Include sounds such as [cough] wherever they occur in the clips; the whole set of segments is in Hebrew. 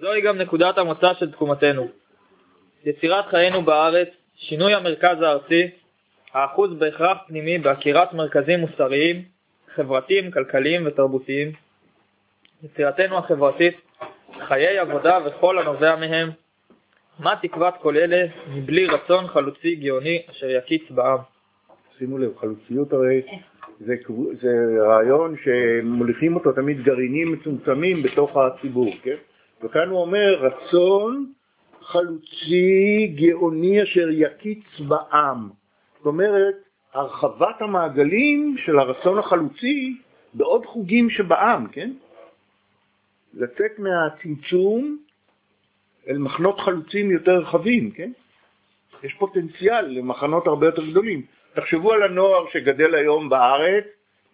זוהי גם נקודת המוצא של תקומתנו. יצירת חיינו בארץ, שינוי המרכז הארצי, האחוז בהכרח פנימי בהכירת מרכזים מוסריים, חברתיים, כלכליים ותרבותיים, יצירתנו החברתית, חיי עבודה וכל הנובע מהם, מה תקוות כל אלה מבלי רצון חלוצי גאוני אשר יקיץ בעם. שימו לב, חלוציות הרי זה, זה רעיון שמוליכים אותו תמיד גרעינים מצומצמים בתוך הציבור, כן? וכאן הוא אומר רצון חלוצי גאוני אשר יקיץ בעם. זאת אומרת, הרחבת המעגלים של הרצון החלוצי בעוד חוגים שבעם, כן? לצאת מהצמצום אל מחנות חלוצים יותר רחבים, כן? יש פוטנציאל למחנות הרבה יותר גדולים. תחשבו על הנוער שגדל היום בארץ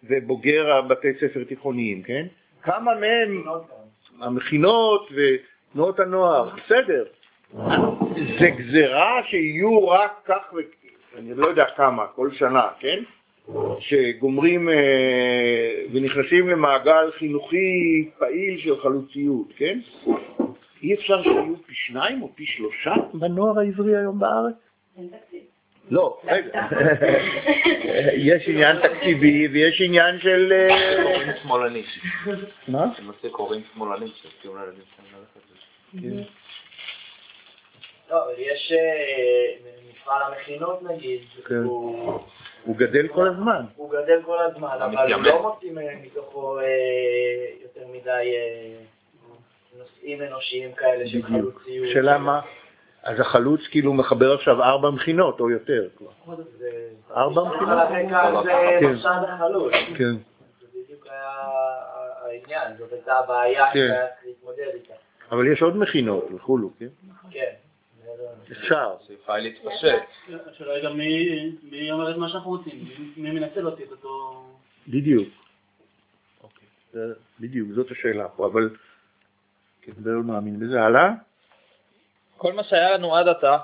ובוגר הבתי ספר תיכוניים, כן? כמה מהם, המכינות ותנועות הנוער, בסדר. זה גזרה שיהיו רק כך, אני לא יודע כמה, כל שנה, כן? שגומרים אה, ונכנסים למעגל חינוכי פעיל של חלוציות, כן? אי אפשר שיהיו פי שניים או פי שלושה בנוער העברי היום בארץ? אין תקציב. לא, רגע. [laughs] יש עניין תקציבי ויש עניין של... אה, קוראים שמאלנים. מה? למעשה קוראים שמאלנים שהפתיעו לילדים שלהם ללכת. כן. לא, אבל יש אה, מפעל המכינות נגיד, כן. הוא גדל כל הזמן. הוא גדל כל הזמן, אבל לא מוצאים מתוכו אה, יותר מדי נושאים אנושיים כאלה של חלוציות. שאלה מה? אז החלוץ כאילו מחבר עכשיו ארבע מכינות או יותר. ארבע מכינות? זה כן. כן. זה העניין, זאת הייתה הבעיה שהיה צריך להתמודד איתה. אבל יש עוד מכינות וכולו, כן? כן. אפשר. שיוכל להתפשט. השאלה היא גם מי אומר את מה שאנחנו רוצים, מי מנצל אותי את אותו... בדיוק. אוקיי. בדיוק, זאת השאלה פה, אבל כדבר מאמין בזה. הלאה? כל מה שהיה לנו עד עתה,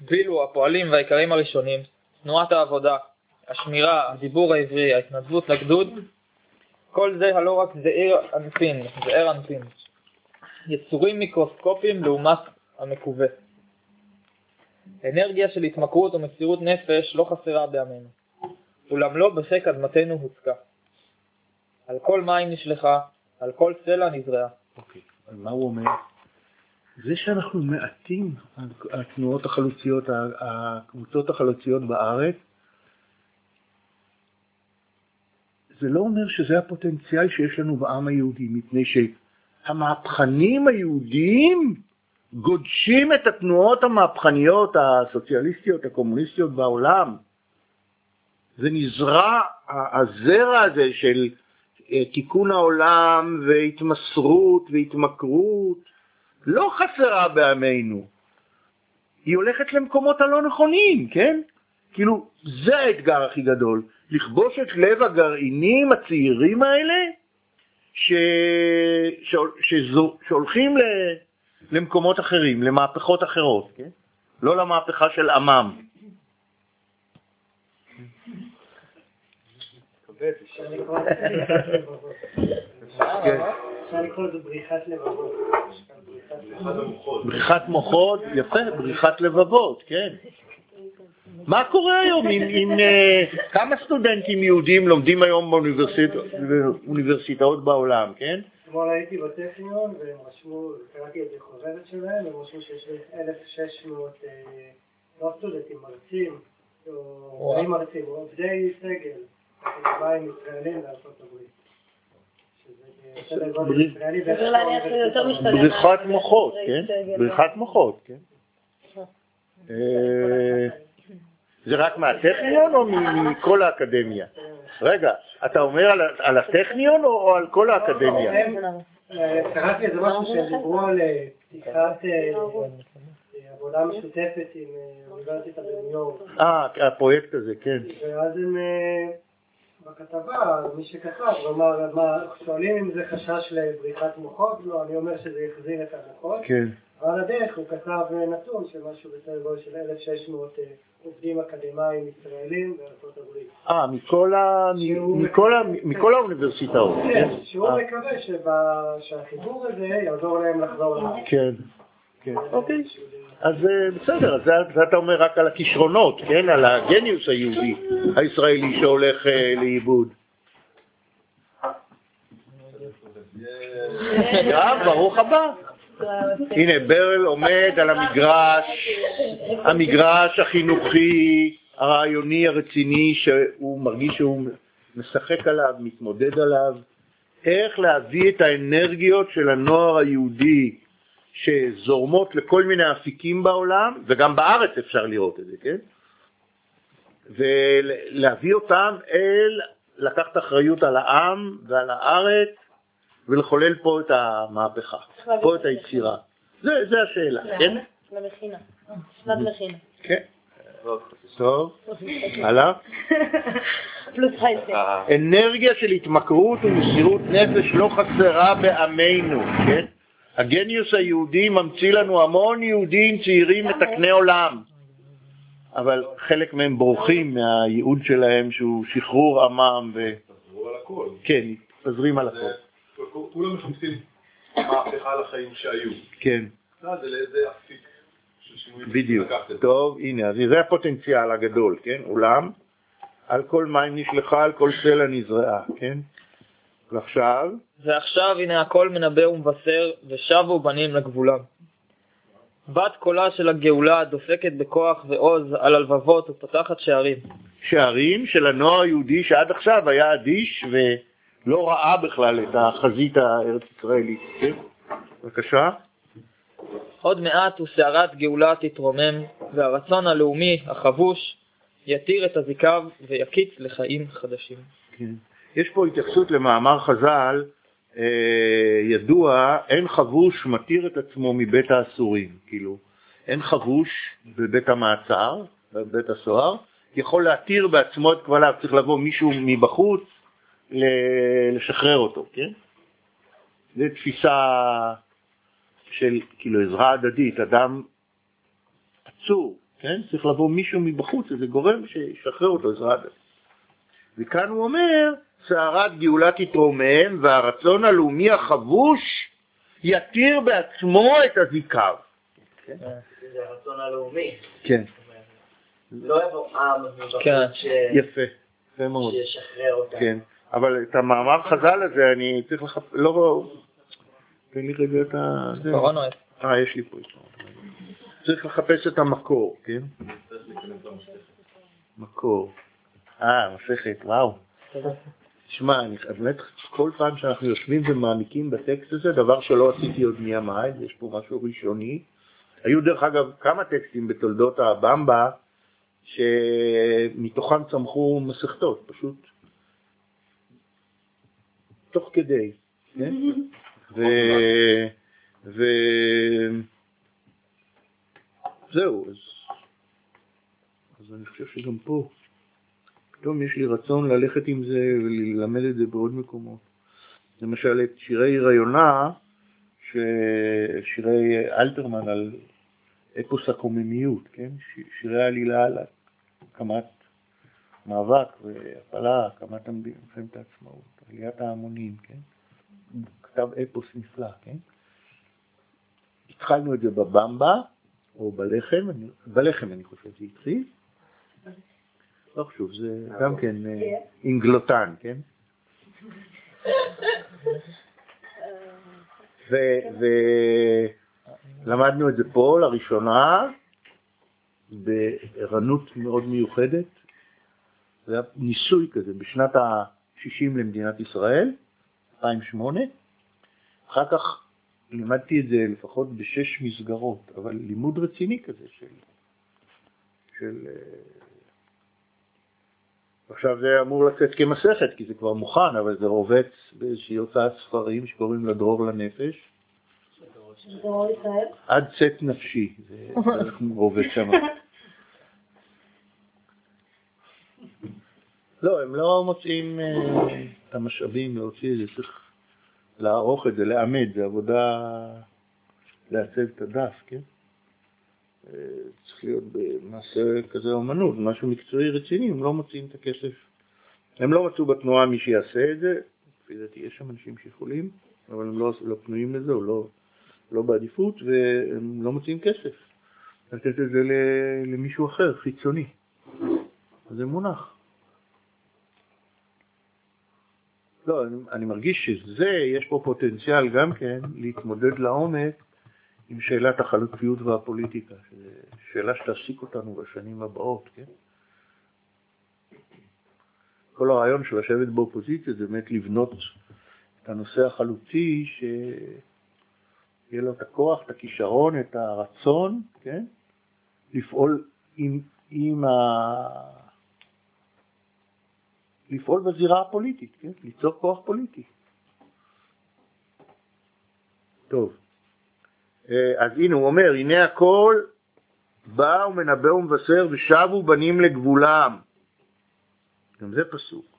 ואילו הפועלים והעיקרים הראשונים, תנועת העבודה, השמירה, הדיבור העברי, ההתנדבות לגדוד, כל זה הלא רק זעיר אנפין, זעיר אנפין, יצורים מיקרוסקופיים לעומת המקווה. אנרגיה של התמכרות ומסירות נפש לא חסרה בימינו, אולם לא בחיק אדמתנו הוצקה. על כל מים נשלחה, על כל סלע נזרעה. אוקיי, okay. מה הוא אומר? זה שאנחנו מעטים, התנועות החלוציות, הקבוצות החלוציות בארץ, זה לא אומר שזה הפוטנציאל שיש לנו בעם היהודי, מפני שהמהפכנים היהודים גודשים את התנועות המהפכניות הסוציאליסטיות, הקומוניסטיות בעולם. זה נזרע, הזרע הזה של תיקון העולם והתמסרות והתמכרות, לא חסרה בימינו. היא הולכת למקומות הלא נכונים, כן? כאילו, זה האתגר הכי גדול, לכבוש את לב הגרעינים הצעירים האלה, ש... ש... שזו... שהולכים ל... למקומות אחרים, למהפכות אחרות, כן? לא למהפכה של עמם. [laughs] אפשר לקרוא לזה בריחת לבבות. בריחת מוחות, יפה, בריחת לבבות, כן. מה קורה היום עם, עם uh, כמה סטודנטים יהודים לומדים היום באוניברסיטאות בעולם, כן? אתמול הייתי בטכניון והם רשמו, קראתי את זה חוברת שלהם, הם רשמו שיש 1,600 אה, לא סטודנטים, מרצים, או מרצים, עובדי סגל, אקדמיים ישראלים בארצות הברית. בריחת מוחות, כן? בריחת מוחות, כן? אה, זה רק מהטכניון או מכל האקדמיה? רגע, אתה אומר על הטכניון או על כל האקדמיה? קראתי איזה משהו שהם דיברו על אה, פתיחת אה, עבודה משותפת עם אוניברסיטה בניו יורק. אה, הפרויקט הזה, כן. ואז הם בכתבה, מי שכתב, אמר, שואלים אם זה חשש לבריחת מוחות? לא, אני אומר שזה יחזיר את המוחות. כן. על הדרך הוא כתב נתון של משהו בסדר גודל של 1,600 אה, עובדים אקדמיים ישראלים בארצות הברית. אה, מכל, ה... מ- מכל, ה... מכל האוניברסיטאות. כן, שהוא אה, מקווה שהחיבור הזה יעזור להם לחזור לארץ. כן, כן. אוקיי. אז אה, בסדר, אז זה, אתה אומר רק על הכישרונות, כן? על הגניוס היהודי הישראלי שהולך אה, לאיבוד. גם, ברוך הבא. הנה, ברל עומד על המגרש, המגרש החינוכי, הרעיוני, הרציני, שהוא מרגיש שהוא משחק עליו, מתמודד עליו. איך להביא את האנרגיות של הנוער היהודי שזורמות לכל מיני אפיקים בעולם, וגם בארץ אפשר לראות את זה, כן? ולהביא אותם אל, לקחת אחריות על העם ועל הארץ ולחולל פה את המהפכה, פה את היצירה. זה, זה השאלה, כן? למכינה. שנת מכינה. כן. טוב, הלאה. אנרגיה של התמכרות ומסירות נפש לא חסרה בעמנו, כן? הגניוס היהודי ממציא לנו המון יהודים צעירים מתקני עולם, אבל חלק מהם בורחים מהייעוד שלהם שהוא שחרור עמם ו... תחזרו על הכל. כן, מתפזרים על הכל. כולם מחפשים מהפכה לחיים שהיו. כן, יודע, זה לאיזה אפיק של שינוי. בדיוק. טוב, הנה, אז זה הפוטנציאל הגדול, כן? אולם, על כל מים נשלחה, על כל סלע נזרעה, כן? ועכשיו, ועכשיו הנה הכל מנבא ומבשר, ושבו בנים לגבולם. בת קולה של הגאולה דופקת בכוח ועוז על הלבבות ופותחת שערים. שערים של הנוער היהודי שעד עכשיו היה אדיש ולא ראה בכלל את החזית הארץ ישראלית, כן? בבקשה. עוד מעט וסערת גאולה תתרומם, והרצון הלאומי החבוש יתיר את הזיקב ויקיץ לחיים חדשים. כן. יש פה התייחסות למאמר חז"ל ידוע, אין חבוש מתיר את עצמו מבית האסורים, כאילו, אין חבוש בבית המעצר, בבית הסוהר, יכול להתיר בעצמו את כבליו, צריך לבוא מישהו מבחוץ לשחרר אותו, כן? זו תפיסה של כאילו עזרה הדדית, אדם עצור, כן? צריך לבוא מישהו מבחוץ, איזה גורם שישחרר אותו, עזרה הדדית. וכאן הוא אומר, סערת גאולה תתרומם והרצון הלאומי החבוש יתיר בעצמו את הזיקר. זה הרצון הלאומי. כן, לא יבוא עם כן. יפה, יפה מאוד. שישחרר אותם. כן, אבל את המאמר חז"ל הזה אני צריך לחפש, לא, תן לי רגע את ה... את אה, יש לי פה. צריך לחפש את המקור, כן? מקור. אה, מסכת, וואו. שמע, אני באמת, כל פעם שאנחנו יושבים ומעמיקים בטקסט הזה, דבר שלא עשיתי עוד מימיי, יש פה משהו ראשוני. היו דרך אגב כמה טקסטים בתולדות הבמבה, שמתוכם צמחו מסכתות, פשוט תוך כדי, כן? [laughs] ו... ו... זהו, אז... אז אני חושב שגם פה, פתאום יש לי רצון ללכת עם זה וללמד את זה בעוד מקומות. למשל את שירי עיר היונה, ש... שירי אלתרמן על אפוס הקוממיות, כן? ש... שירי עלילה על הקמת מאבק והפלה, הקמת מלחמת העצמאות, עליית ההמונים, כן? כתב אפוס נפלא, כן? התחלנו את זה בבמבה, או בלחם, אני, בלחם אני חושב זה התחיל. לא חשוב, זה גם כן אה, אינגלוטן, כן? ולמדנו את זה פה לראשונה, בערנות מאוד מיוחדת. זה היה ניסוי כזה בשנת ה-60 למדינת ישראל, 2008. אחר כך לימדתי את זה לפחות בשש מסגרות, אבל לימוד רציני כזה של... של אה, עכשיו זה אמור לצאת כמסכת, כי זה כבר מוכן, אבל זה רובץ באיזושהי הוצאת ספרים שקוראים לה דרור לנפש. עד צאת נפשי, זה רובץ שם. לא, הם לא מוצאים אה, את המשאבים להוציא את זה, צריך לערוך את זה, לאמת, זה עבודה לעצב את הדף, כן? צריך להיות במעשה כזה אומנות, משהו מקצועי רציני, הם לא מוצאים את הכסף. הם לא מצאו בתנועה מי שיעשה את זה, לפי דעתי יש שם אנשים שיכולים, אבל הם לא, לא פנויים לזה, או לא, לא בעדיפות, והם לא מוצאים כסף. לתת את זה למישהו אחר, חיצוני. זה מונח. לא, אני, אני מרגיש שזה, יש פה פוטנציאל גם כן להתמודד לעומק עם שאלת החלוקיות והפוליטיקה, שאלה שתעסיק אותנו בשנים הבאות, כן? כל הרעיון של לשבת באופוזיציה זה באמת לבנות את הנושא החלוצי, שיהיה לו את הכוח, את הכישרון, את הרצון, כן? לפעול עם, עם ה... לפעול בזירה הפוליטית, כן? ליצור כוח פוליטי. טוב, אז הנה הוא אומר, הנה הכל בא ומנבא ומבשר ושבו בנים לגבולם. גם זה פסוק.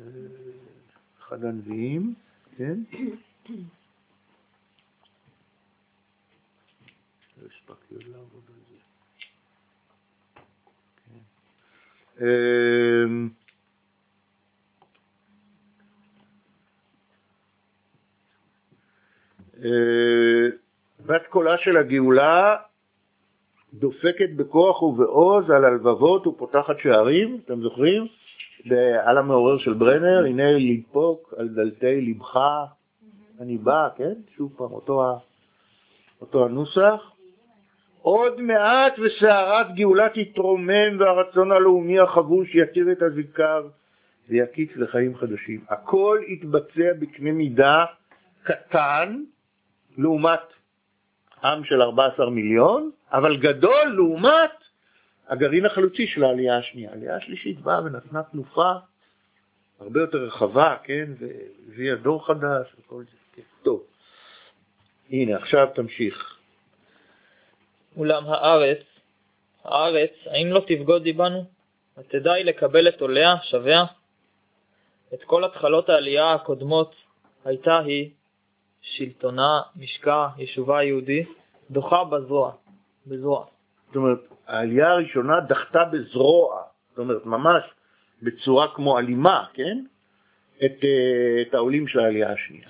אה, אחד הנביאים, כן? לא הספקתי עוד לעבוד על זה. כן. אמ, אה, בת קולה של הגאולה דופקת בכוח ובעוז על הלבבות ופותחת שערים, אתם זוכרים? על המעורר של ברנר, הנה לדפוק על דלתי לבך, אני בא, כן? שוב פעם, אותו, אותו הנוסח. עוד מעט וסערת גאולה תתרומם והרצון הלאומי החבוש יתיר את הזיכר ויקיץ לחיים חדשים. הכל יתבצע בקנה מידה קטן לעומת עם של 14 מיליון, אבל גדול לעומת הגרעין החלוצי של העלייה השנייה. העלייה השלישית באה ונתנה תנופה הרבה יותר רחבה, כן, והביאה דור חדש וכל זה. כן. טוב, הנה עכשיו תמשיך. אולם הארץ, הארץ, האם לא תבגוד די בנו? ותדעי לקבל את עוליה, שביה? את כל התחלות העלייה הקודמות הייתה היא שלטונה, משקע, יישובה היהודי, דוחה בזרוע, בזרוע. זאת אומרת, העלייה הראשונה דחתה בזרוע, זאת אומרת, ממש בצורה כמו אלימה, כן? את, אה, את העולים של העלייה השנייה.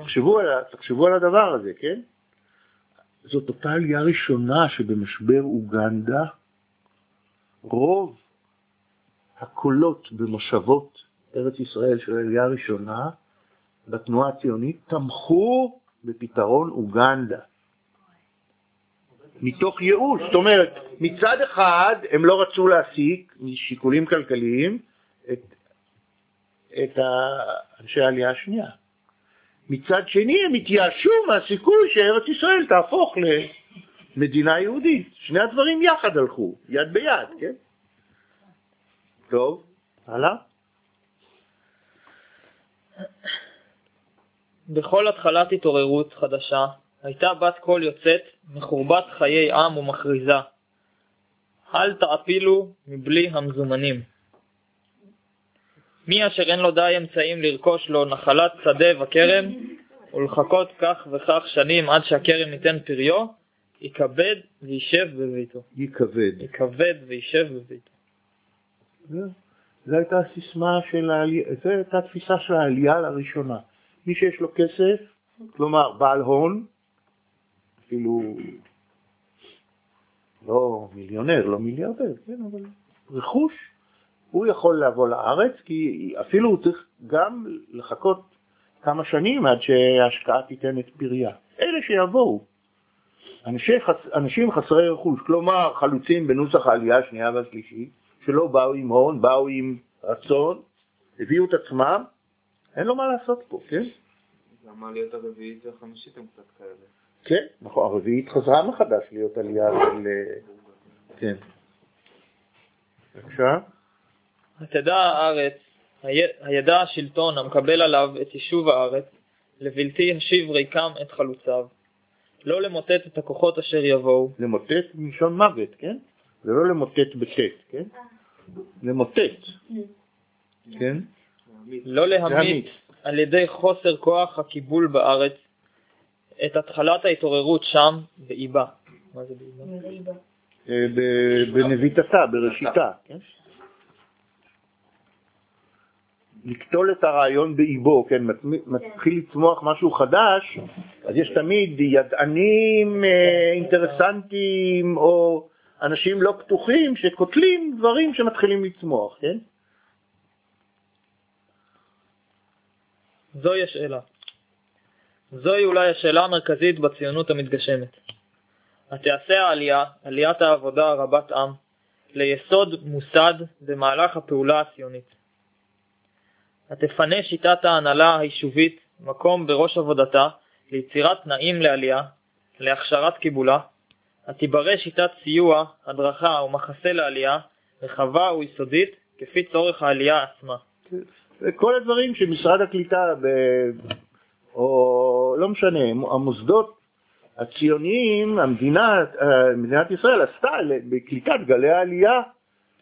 תחשבו על, תחשבו על הדבר הזה, כן? זאת אותה עלייה ראשונה שבמשבר אוגנדה, רוב הקולות במושבות ארץ ישראל של העלייה הראשונה בתנועה הציונית תמכו בפתרון אוגנדה. מתוך ייאוש, זאת אומרת, מצד אחד הם לא רצו להעסיק משיקולים כלכליים את, את אנשי העלייה השנייה. מצד שני הם התייאשו מהסיכוי שארץ ישראל תהפוך למדינה יהודית. שני הדברים יחד הלכו, יד ביד, כן? טוב, הלאה. בכל התחלת התעוררות חדשה הייתה בת קול יוצאת מחורבת חיי עם ומכריזה אל תעפילו מבלי המזומנים. מי אשר אין לו די אמצעים לרכוש לו נחלת שדה וכרם ולחכות כך וכך שנים עד שהכרם ייתן פריו, יכבד וישב בביתו. יכבד. יכבד וישב בביתו. זו הייתה הסיסמה של העלייה, זו הייתה התפיסה של העלייה לראשונה. מי שיש לו כסף, כלומר בעל הון, אפילו לא מיליונר, לא מיליארדר, כן, אבל רכוש, הוא יכול לבוא לארץ, כי אפילו הוא צריך גם לחכות כמה שנים עד שההשקעה תיתן את פריה. אלה שיבואו, אנשי, חס, אנשים חסרי רכוש, כלומר חלוצים בנוסח העלייה השנייה והשלישית, שלא באו עם הון, באו עם רצון, הביאו את עצמם, אין לו מה לעשות פה, כן? גם העליות הרביעית והחמישית הם קצת כאלה. כן, נכון, הרביעית חזרה מחדש להיות עלייה של... אה, כן. בבקשה. התדע הארץ, הי- הידע השלטון המקבל עליו את יישוב הארץ, לבלתי השיב ריקם את חלוציו, לא למוטט את הכוחות אשר יבואו, למוטט מלשון מוות, כן? זה לא למוטט בטט, כן? למוטט, כן? לא להמית. על ידי חוסר כוח הקיבול בארץ את התחלת ההתעוררות שם באיבה. מה זה באיבה? אה, בנביטתה, בראשיתה, כן? לקטול את הרעיון באיבו, כן, מת- מתחיל לצמוח משהו חדש, אז יש תמיד ידענים אה, אינטרסנטים או אנשים לא פתוחים שקוטלים דברים שמתחילים לצמוח, כן? זוהי השאלה. זוהי אולי השאלה המרכזית בציונות המתגשמת. התעשה העלייה, עליית העבודה רבת עם, ליסוד מוסד במהלך הפעולה הציונית. התפנה שיטת ההנהלה היישובית מקום בראש עבודתה ליצירת תנאים לעלייה, להכשרת קיבולה, התיברא שיטת סיוע, הדרכה ומחסה לעלייה, רחבה ויסודית, כפי צורך העלייה עצמה. כל הדברים שמשרד הקליטה, ב... או לא משנה, המוסדות הציוניים, המדינה, מדינת ישראל עשתה בקליטת גלי העלייה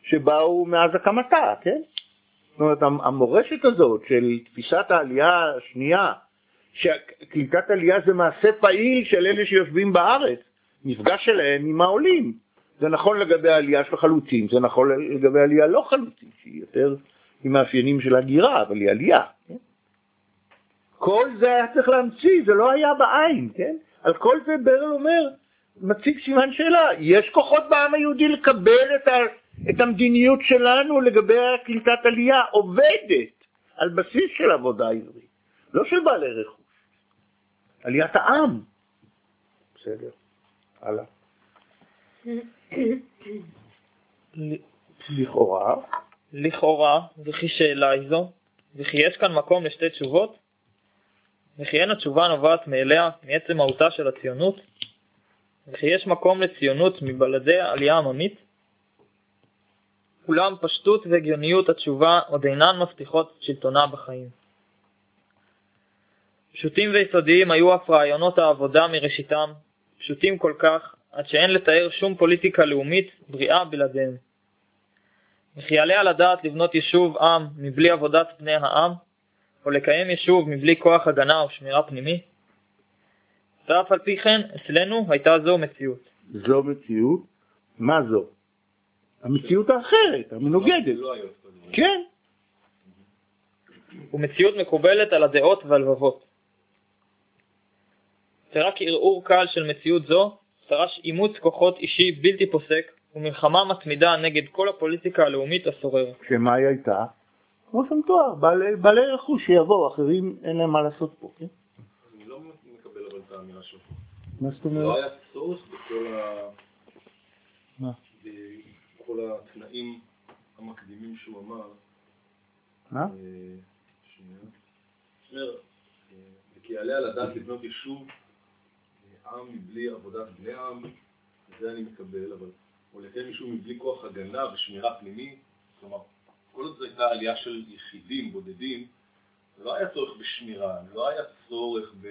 שבאו מאז הקמתה, כן? זאת אומרת, המורשת הזאת של תפיסת העלייה השנייה, שקליטת עלייה זה מעשה פעיל של אלה שיושבים בארץ, מפגש שלהם עם העולים. זה נכון לגבי העלייה של חלוצים, זה נכון לגבי עלייה לא חלוצים, שהיא יותר עם מאפיינים של הגירה, אבל היא עלייה. כן? כל זה היה צריך להמציא, זה לא היה בעין, כן? על כל זה ברל אומר, מציג סימן שאלה, יש כוחות בעם היהודי לקבל את, ה, את המדיניות שלנו לגבי קליטת עלייה, עובדת על בסיס של עבודה עברית, לא של בעלי רכוש, עליית העם. בסדר, הלאה. [coughs] לכאורה, לכאורה, וכי שאלה היא זו, וכי יש כאן מקום לשתי תשובות, וכי אין התשובה נובעת מאליה, מעצם מהותה של הציונות, וכי יש מקום לציונות מבלעדי עלייה עממית, אולם פשטות והגיוניות התשובה עוד אינן מבטיחות שלטונה בחיים. פשוטים ויסודיים היו אף רעיונות העבודה מראשיתם, פשוטים כל כך, עד שאין לתאר שום פוליטיקה לאומית בריאה בלעדיהם. וכי יעלה על הדעת לבנות יישוב עם מבלי עבודת בני העם, או לקיים יישוב מבלי כוח הגנה או שמירה פנימי? ואף על פי כן, אצלנו הייתה זו מציאות. זו מציאות? מה זו? המציאות האחרת, המנוגדת. כן. ומציאות מקובלת על הדעות והלבבות. שרק ערעור קל של מציאות זו דרש אימוץ כוחות אישי בלתי פוסק ומלחמה מתמידה נגד כל הפוליטיקה הלאומית השוררת. שמה היא הייתה? כמו שמתואר, בעלי, בעלי רכוש שיבואו, אחרים אין להם מה לעשות פה, כן? אני לא מקבל אבל את האמירה שלך. מה זאת לא אומרת? היה צורך בכל ה... מה? בכל התנאים המקדימים שהוא אמר. מה? אה, שנייה. אה, וכי יעלה על הדעת לבנות יישוב אה, עם מבלי עבודת בני עם, זה אני מקבל, אבל או לקיים יישוב מבלי כוח הגנה ושמירה פנימית, כלומר, כל עוד זו הייתה עלייה של יחידים בודדים, לא היה צורך בשמירה, לא היה צורך ב...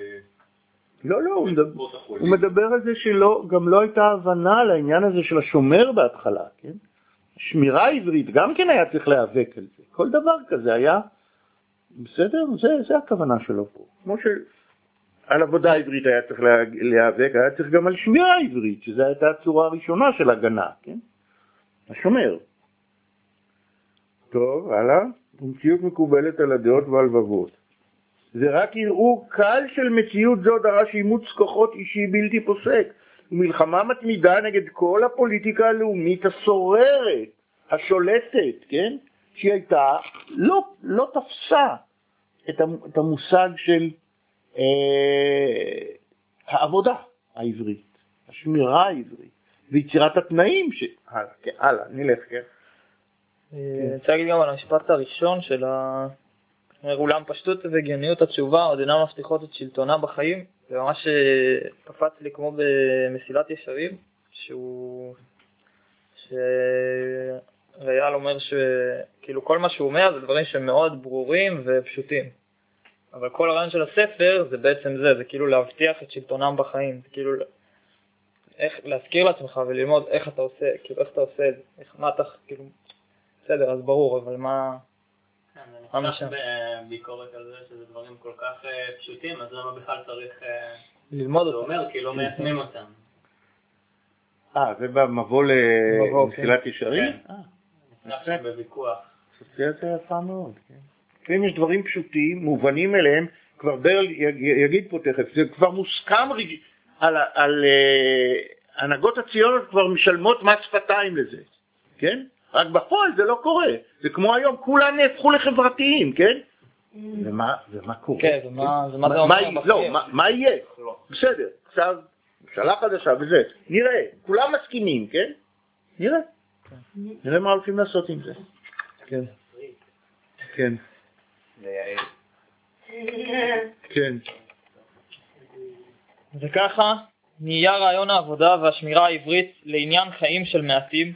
לא, לא, הוא מדבר. הוא מדבר על זה שגם לא הייתה הבנה על העניין הזה של השומר בהתחלה, כן? שמירה עברית, גם כן היה צריך להיאבק על זה. כל דבר כזה היה, בסדר? זה, זה הכוונה שלו פה. כמו שעל עבודה עברית היה צריך לה- להיאבק, היה צריך גם על שמירה עברית, שזו הייתה הצורה הראשונה של הגנה, כן? השומר. טוב, הלאה. מציאות מקובלת על הדעות והלבבות. זה רק ערעור קל של מציאות זו דרש אימוץ כוחות אישי בלתי פוסק ומלחמה מתמידה נגד כל הפוליטיקה הלאומית השוררת, השולטת, כן? שהיא הייתה, לא, לא תפסה את המ- את המושג של העבודה העברית, השמירה העברית ויצירת התנאים ש... הלאה, כן, הלאה, נלך, כן. אה, אני רוצה להגיד גם על המשפט הראשון של ה... אולם פשטות והגיוניות התשובה עוד אינן מבטיחות את שלטונה בחיים, זה ממש אה, קפץ לי כמו במסילת ישרים, שהוא... שריאל אומר שכאילו כל מה שהוא אומר זה דברים שהם מאוד ברורים ופשוטים. אבל כל הרעיון של הספר זה בעצם זה, זה כאילו להבטיח את שלטונם בחיים, זה כאילו איך להזכיר לעצמך וללמוד איך אתה עושה, כאילו איך אתה עושה את זה, איך, מה אתה, כאילו, בסדר, אז ברור, אבל מה... כן, זה משם? בביקורת על זה שזה דברים כל כך אה, פשוטים, אז למה בכלל צריך... אה, ללמוד זה אותו. אומר, כי לא מיישמים אותם. אה, זה במבוא מבוא, כן. למסילת ישרים? כן. אה, נפתח שם בוויכוח. אסוציאציה יפה מאוד, כן. לפעמים יש דברים פשוטים, מובנים אליהם, כבר ברל יג- יגיד פה תכף, זה כבר מוסכם רג- על, על אה, הנהגות הציונות כבר משלמות מס שפתיים לזה, כן? רק בפועל זה לא קורה, זה כמו היום, כולם נהפכו לחברתיים, כן? ומה, ומה קורה? כן, ומה ומה זה אומר? לא? מה- מה יהיה? בסדר, עכשיו, ממשלה חדשה וזה, נראה, כולם מסכימים, כן? נראה. נראה מה הולכים לעשות עם זה. כן. כן. כן. וככה נהיה רעיון העבודה והשמירה העברית לעניין חיים של מעטים,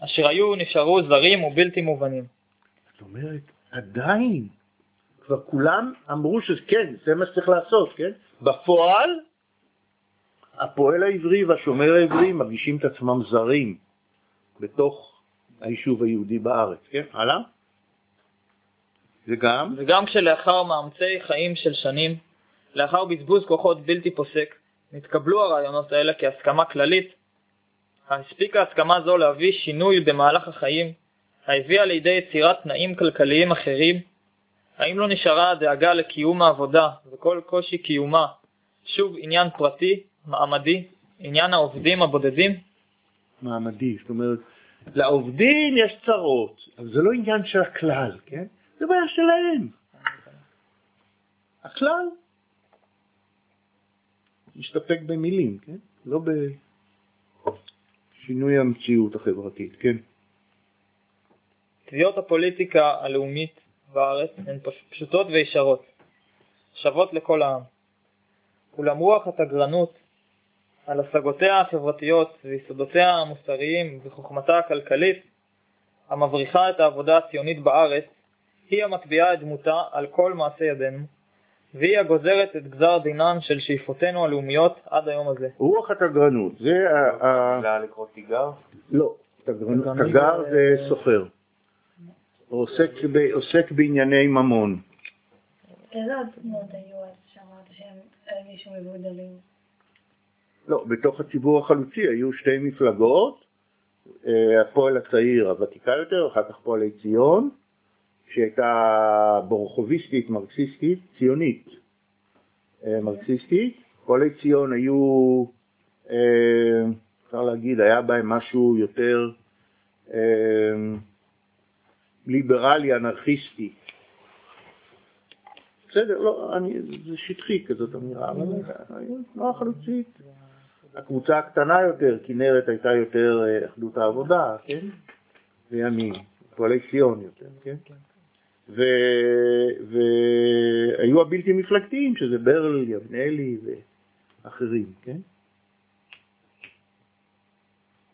אשר היו נשארו זרים ובלתי מובנים. זאת אומרת, עדיין, כבר כולם אמרו שכן, זה מה שצריך לעשות, כן? בפועל, הפועל העברי והשומר העברי מרגישים את עצמם זרים בתוך היישוב היהודי בארץ, כן? הלאה? וגם, וגם כשלאחר מאמצי חיים של שנים, לאחר בזבוז כוחות בלתי פוסק, נתקבלו הרעיונות האלה כהסכמה כללית, הספיקה הסכמה זו להביא שינוי במהלך החיים, הביאה לידי יצירת תנאים כלכליים אחרים, האם לא נשארה הדאגה לקיום העבודה וכל קושי קיומה שוב עניין פרטי, מעמדי, עניין העובדים הבודדים? מעמדי, זאת אומרת, לעובדים יש צרות, אבל זה לא עניין של הכלל, כן? זה בעיה שלהם. הכלל מסתפק במילים, כן? לא בשינוי המציאות החברתית, כן? תביעות הפוליטיקה הלאומית בארץ הן פש- פשוטות וישרות, שוות לכל העם. אולם רוח התגרנות על השגותיה החברתיות ויסודותיה המוסריים וחוכמתה הכלכלית, המבריחה את העבודה הציונית בארץ, היא המטביעה את דמותה על כל מעשה ידינו, והיא הגוזרת את גזר דינן של שאיפותינו הלאומיות עד היום הזה. רוח התגרנות, זה ה... ה- מילה לקרוא תיגר? לא, תגר זה- סוחר. עוסק בענייני ממון. איזה עוד דמות היו אז שאמרת שהם הרגישו מבודלים? לא, בתוך הציבור החלוצי היו שתי מפלגות, אה, הפועל הצעיר הוותיקה יותר, אחר כך פועלי ציון, שהייתה בורחוביסטית, מרקסיסטית, ציונית, אה, מרקסיסטית. פועלי ציון היו, אה, אפשר להגיד, היה בהם משהו יותר אה, ליברלי, אנרכיסטי. בסדר, לא, אני, זה שטחי כזאת אמירה, אבל תנועה חלוצית. הקבוצה הקטנה יותר, כנרת הייתה יותר אחדות העבודה, כן? וימין, פועלי ציון יותר, כן? ו- והיו הבלתי מפלגתיים, שזה ברל, יבנאלי ואחרים, כן?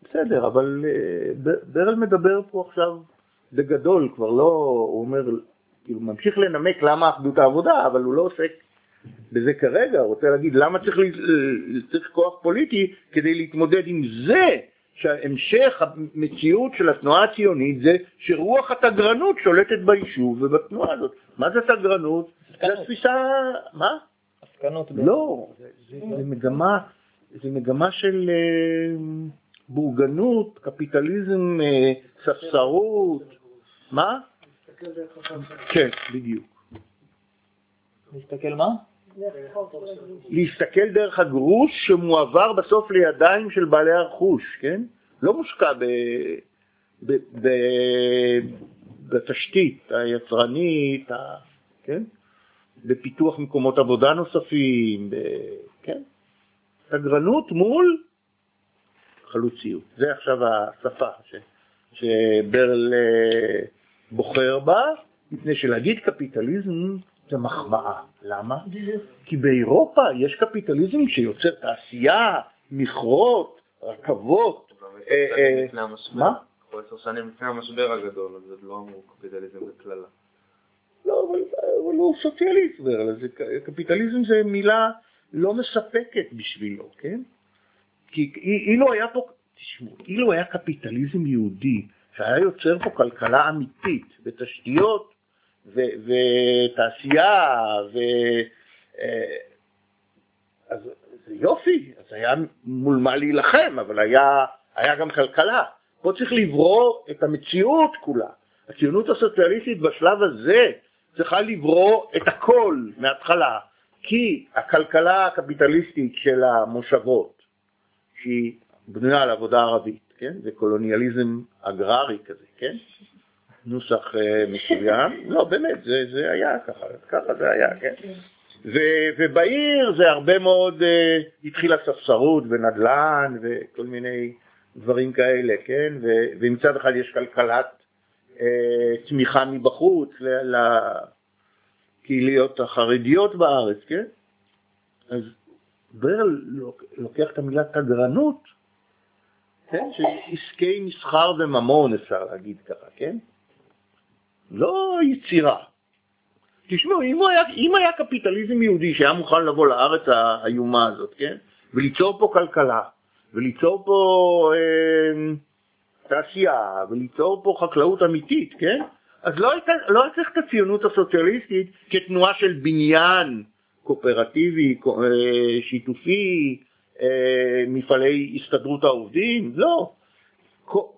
בסדר, אבל אה, ברל מדבר פה עכשיו בגדול, כבר לא, הוא אומר, כאילו ממשיך לנמק למה אחדות העבודה, אבל הוא לא עוסק בזה כרגע, הוא רוצה להגיד למה צריך, צריך כוח פוליטי כדי להתמודד עם זה שהמשך המציאות של התנועה הציונית זה שרוח התגרנות שולטת ביישוב ובתנועה הזאת. מה זה תגרנות? זה. התפיסה, מה? עסקנות. לא, זה, מגמה, זה מגמה של אה, בורגנות, קפיטליזם, אה, ספסרות, מה? כן, בדיוק. להסתכל מה? להסתכל דרך הגרוש שמועבר בסוף לידיים של בעלי הרכוש, כן? לא מושקע ב, ב, ב, בתשתית היצרנית, ה, כן? בפיתוח מקומות עבודה נוספים, ב, כן? סגרנות מול חלוציות. זה עכשיו השפה ש, שברל אה, בוחר בה, מפני שלהגיד קפיטליזם זה מחמאה. למה? כי באירופה יש קפיטליזם שיוצר תעשייה, מכרות, רכבות. אה, אה, המשבר. מה? עשר שנים לפני המשבר הגדול, אז לא אמרו קפיטליזם בקללה. לא, אבל, הוא סוציאליסט, קפיטליזם זה מילה לא מספקת בשבילו, כן? כי אי- אילו היה פה, תשמעו, אילו היה קפיטליזם יהודי שהיה יוצר פה כלכלה אמיתית ותשתיות ותעשייה, ו... אה, אז זה יופי, אז היה מול מה להילחם, אבל היה, היה גם כלכלה. פה צריך לברוא את המציאות כולה. הציונות הסוציאליסטית בשלב הזה צריכה לברוא את הכל מההתחלה, כי הכלכלה הקפיטליסטית של המושבות, שהיא בנויה על עבודה ערבית, כן? זה קולוניאליזם אגררי כזה, כן? נוסח אה, מסוים, [laughs] לא באמת, זה, זה היה ככה, ככה זה היה, כן? ו- ובעיר זה הרבה מאוד, uh, התחילה ספסרות ונדל"ן וכל מיני דברים כאלה, כן? ו- ומצד אחד יש כלכלת uh, תמיכה מבחוץ לקהיליות החרדיות בארץ, כן? אז ברל לוקח את המילה תגרנות, כן? של עסקי מסחר וממון אפשר להגיד ככה, כן? לא יצירה. תשמעו, אם היה, אם היה קפיטליזם יהודי שהיה מוכן לבוא לארץ האיומה הזאת, כן? וליצור פה כלכלה, וליצור פה אה, תעשייה, וליצור פה חקלאות אמיתית, כן? אז לא, לא היה צריך את הציונות הסוציאליסטית כתנועה של בניין קואופרטיבי, אה, שיתופי, אה, מפעלי הסתדרות העובדים, לא.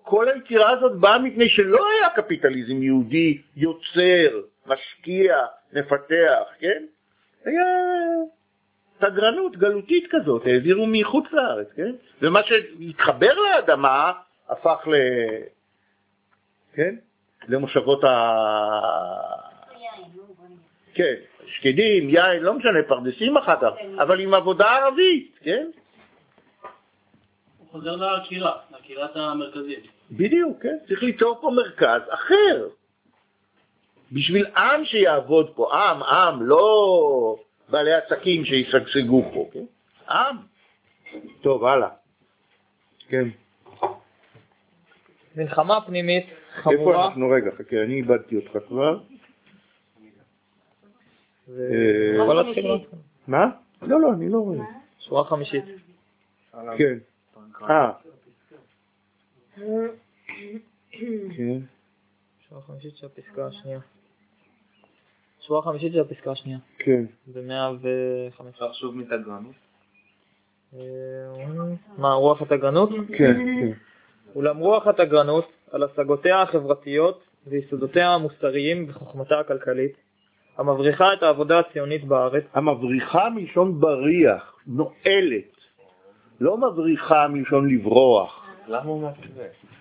כל היצירה הזאת באה מפני שלא היה קפיטליזם יהודי יוצר, משקיע, מפתח, כן? היה סגרנות גלותית כזאת, העבירו מחוץ לארץ, כן? ומה שהתחבר לאדמה הפך ל... כן? למושבות ה... כן, שקדים, יין, לא משנה, פרדסים אחר כך, אבל עם עבודה ערבית, כן? חוזר לקהילה, לקהילת המרכזית. בדיוק, כן? צריך ליצור פה מרכז אחר. בשביל עם שיעבוד פה, עם, עם, לא בעלי עסקים שישגשגו פה, כן? עם. טוב, הלאה. כן. מלחמה פנימית איפה חמורה, אנחנו? רגע, חכה, אני איבדתי אותך כבר. אה. מה? לא, לא, אני לא רואה. שורה חמישית. כן. אה. כן. שורה חמישית של הפסקה השנייה. שורה חמישית של הפסקה השנייה. כן. במאה וחמש. אפשר שוב מתגרנות? אה, מה, רוח התגרנות? כן, כן. אולם רוח התגרנות על השגותיה החברתיות ויסודותיה המוסריים וחוכמתה הכלכלית, המבריחה את העבודה הציונית בארץ, המבריחה מלשון בריח, נועלת. לא מבריחה מלשון לברוח. למה הוא?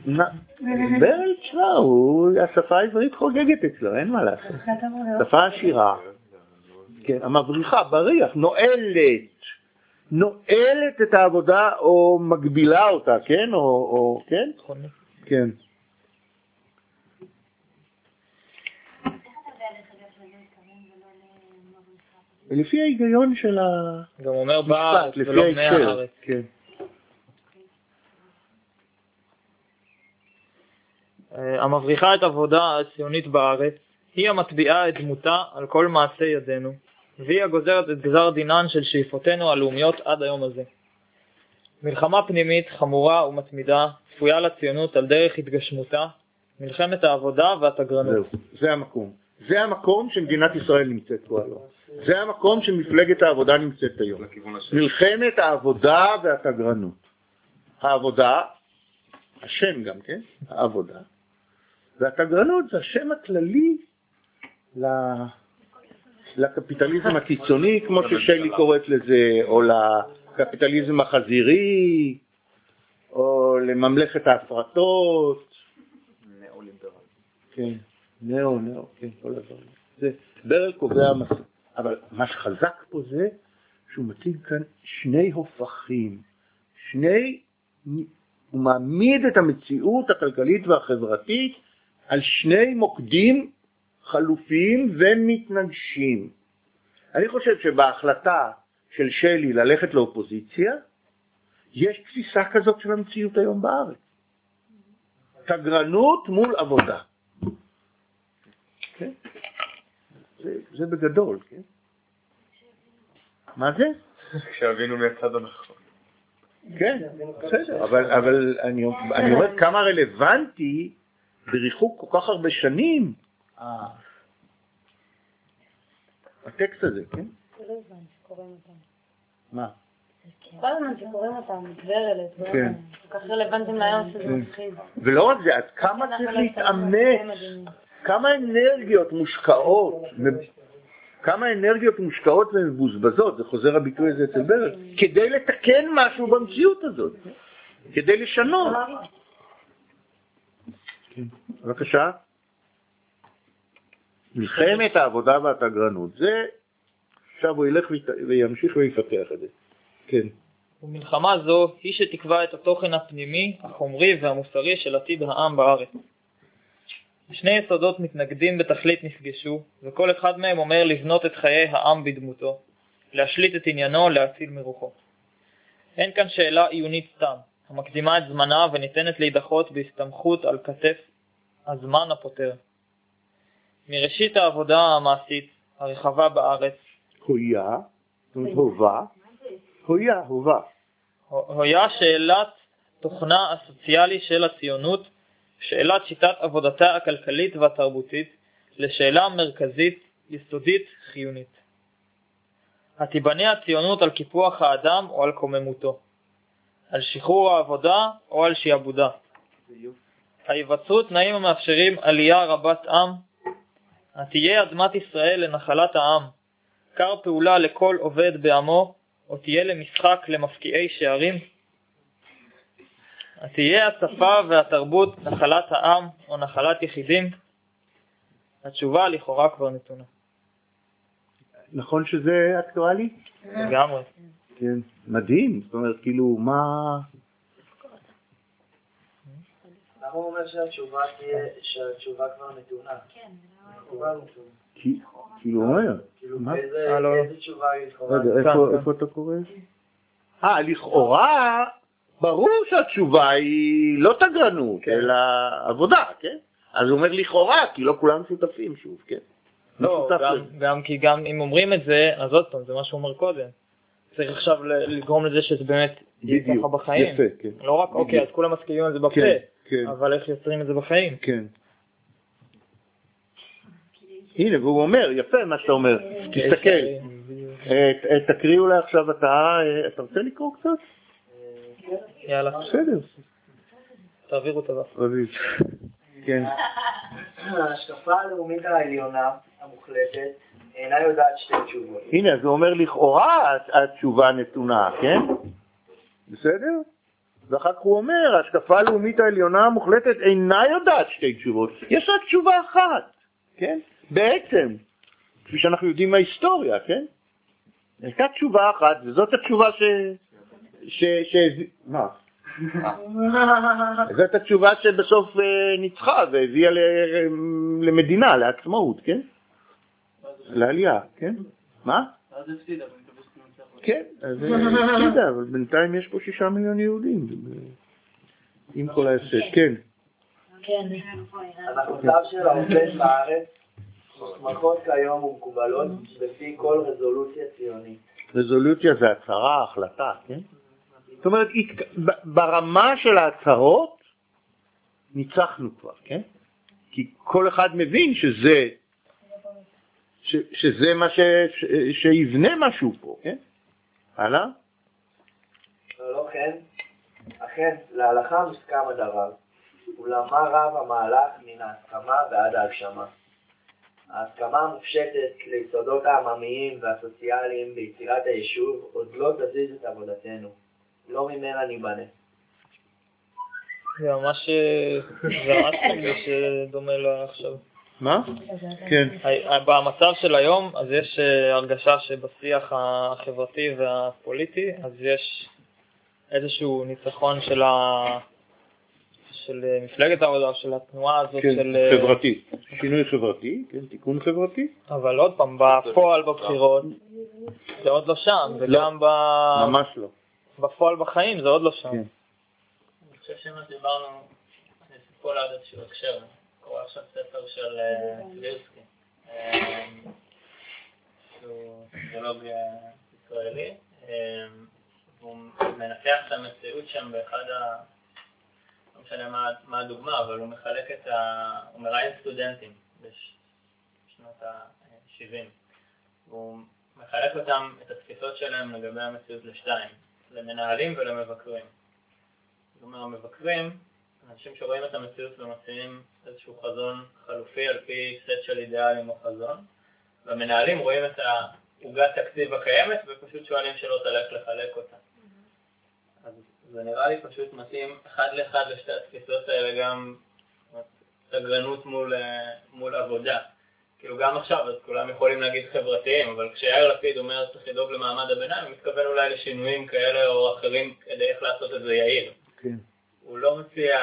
נ- ברל, תשמע, הוא- השפה העברית חוגגת אצלו, אין מה לעשות. שפה עשירה. כן, המבריחה, בריח, נועלת. נועלת את העבודה או מגבילה אותה, כן? או, או כן? נכון? כן. לפי ההיגיון של המשפט, גם אומר בארץ ולא בני. הארץ. כן. אה, המבריחה את העבודה הציונית בארץ, היא המטביעה את דמותה על כל מעשי ידינו, והיא הגוזרת את גזר דינן של שאיפותינו הלאומיות עד היום הזה. מלחמה פנימית חמורה ומתמידה צפויה לציונות על דרך התגשמותה, מלחמת העבודה והתגרנות. זהו, זה המקום. זה המקום שמדינת ישראל נמצאת בו היום. זה המקום שמפלגת העבודה נמצאת היום. מלחמת העבודה והתגרנות. העבודה, השם גם כן, העבודה, והתגרנות זה השם הכללי ל- לקפיטליזם הקיצוני, כמו ששלי קוראת לזה, או לקפיטליזם החזירי, או לממלכת ההפרטות. נאו-ליברל. כן, נאו, נאו, כן, כל הדברים. זה, ברל קובע, מס... אבל מה שחזק פה זה שהוא מציג כאן שני הופכים, שני, הוא מעמיד את המציאות הכלכלית והחברתית על שני מוקדים חלופיים ומתנגשים. אני חושב שבהחלטה של שלי ללכת לאופוזיציה, יש תפיסה כזאת של המציאות היום בארץ. תגרנות מול עבודה. כן? זה, זה בגדול, כן? מה זה? כשאבינו מהצד הנכון. כן, בסדר, אבל, אבל אני, אני אומר כמה רלוונטי בריחוק כל כך הרבה שנים. אה, הטקסט הזה, כן? מה? כל הזמן שקוראים אותם, טברלת, כן. כל כך רלוונטיים להיום שזה כן. מפחיד. ולא רק זה, עד כמה צריך לא להתאמץ. כמה אנרגיות מושקעות, כמה אנרגיות מושקעות ומבוזבזות, זה חוזר הביטוי הזה אצל ברל, כדי לתקן משהו במציאות הזאת, כדי לשנות. בבקשה. מלחמת העבודה והתגרנות, זה, עכשיו הוא ילך וימשיך ויפתח את זה. כן. ומלחמה זו היא שתקבע את התוכן הפנימי, החומרי והמוסרי של עתיד העם בארץ. שני יסודות מתנגדים בתכלית נפגשו, וכל אחד מהם אומר לבנות את חיי העם בדמותו, להשליט את עניינו, להציל מרוחו. אין כאן שאלה עיונית סתם, המקדימה את זמנה וניתנת להידחות בהסתמכות על כתף הזמן הפותר. מראשית העבודה המעשית הרחבה בארץ, הויה, הובה, הויה, הובה. הויה שאלת תוכנה הסוציאלי של הציונות, שאלת שיטת עבודתה הכלכלית והתרבותית, לשאלה מרכזית, יסודית, חיונית. התיבנה הציונות על קיפוח האדם או על קוממותו, על שחרור העבודה או על שיעבודה. היווצרו תנאים המאפשרים עלייה רבת עם, התהיה אדמת ישראל לנחלת העם, כר פעולה לכל עובד בעמו, או תהיה למשחק למפקיעי שערים? תהיה השפה והתרבות נחלת העם או נחלת יחידים? התשובה לכאורה כבר נתונה. נכון שזה אקטואלי? לגמרי. כן. מדהים, זאת אומרת, כאילו, מה... למה הוא אומר שהתשובה תהיה, שהתשובה כבר נתונה? כן. כי- כאילו, אומר, כאילו? איזה אה, לא. איזה תשובה היא לכאורה? רגע, איפה- כאן. איפה אתה קורא? אה, לכאורה, ברור שהתשובה היא לא תגרנות, כן. אלא עבודה, כן? אז הוא אומר לכאורה, כי לא כולם שותפים שוב, כן? לא, משותף גם. גם כי גם אם אומרים את זה, אז עוד פעם, זה מה שהוא אומר קודם. צריך עכשיו לגרום לזה שזה באמת יהיה בדיוק, ככה בחיים. יפה, כן. לא רק, אוקיי, אז כולם מסכימים על זה בפה, כן, כן, אבל איך יוצרים את זה בחיים? כן. הנה, והוא אומר, יפה מה שאתה אומר, תסתכל. אה, אה, תקריא אולי עכשיו אתה, אה, אתה רוצה לקרוא קצת? יאללה, בסדר, תעבירו את הדף. רביב. כן. ההשקפה הלאומית העליונה המוחלטת אינה יודעת שתי תשובות. הנה, אז הוא אומר לכאורה התשובה נתונה, כן? בסדר? ואחר כך הוא אומר, ההשקפה הלאומית העליונה המוחלטת אינה יודעת שתי תשובות, יש רק תשובה אחת, כן? בעצם, כפי שאנחנו יודעים מההיסטוריה, כן? הייתה תשובה אחת, וזאת התשובה ש... ש... ש... מה? [laughs] זאת התשובה שבסוף אה, ניצחה והביאה ל- למדינה, לעצמאות, כן? לעלייה, כן? מה? ואז הפסידה, ואני מקווה שתנצח אותה. כן, אז אה, [laughs] הפסידה, אבל בינתיים יש פה שישה מיליון יהודים, עם כל ההפסד, כן. כן. הנחותיו של העובד בארץ מוסמכות כיום ומקובלות לפי כל רזולוציה ציונית. רזולוציה זה הצהרה, החלטה, כן? זאת אומרת, ברמה של ההצהרות ניצחנו כבר, כן? כי כל אחד מבין שזה, ש, שזה מה ש, ש, שיבנה משהו פה, כן? הלאה? לא, לא כן, אכן, להלכה מוסכם הדבר, אולם מה רב המהלך מן ההסכמה ועד ההגשמה. ההסכמה המופשטת ליסודות העממיים והסוציאליים ביצירת היישוב עוד לא תזיז את עבודתנו, לא ממנה ניבנה. זה ממש אה, זה ממש [laughs] מרגיש אה, דומה לעכשיו. מה? כן. ה- במצב של היום, אז יש אה, הרגשה שבשיח החברתי והפוליטי, אז יש איזשהו ניצחון של, ה... של אה, מפלגת העבודה, של התנועה הזאת, כן, של... אה, חברתי. שינוי חברתי, כן, תיקון חברתי. אבל עוד פעם, בפועל בבחירות, זה עוד לא שם, וגם ב... ממש לא. בפועל בחיים זה עוד לא שם. כן. אני חושב שמה שדיברנו, אני אספר לעוד איזשהו הקשר. קורא עכשיו ספר של אה, סבירסקי, אה, שהוא סוציולוג אה, ישראלי, אה, והוא מנתח את המציאות שם באחד ה... לא משנה מה, מה הדוגמה, אבל הוא מחלק את ה... הוא מראיין סטודנטים בשנות ה-70. הוא מחלק אותם, את התפיסות שלהם לגבי המציאות לשתיים, למנהלים ולמבקרים. זאת אומרת, המבקרים, אנשים שרואים את המציאות ומציעים איזשהו חזון חלופי על פי סט של אידיאלים או חזון, והמנהלים רואים את העוגת תקציב הקיימת ופשוט שואלים שלא תלך לחלק אותה. אז זה נראה לי פשוט מתאים אחד לאחד לשתי התפיסות האלה, גם סגרנות מול, מול עבודה. כאילו גם עכשיו, אז כולם יכולים להגיד חברתיים, אבל כשיאיר לפיד אומר צריך לדאוג למעמד הביניים, הוא מתכוון אולי לשינויים כאלה או אחרים כדי איך לעשות את זה יעיל. כן. הוא לא מציע,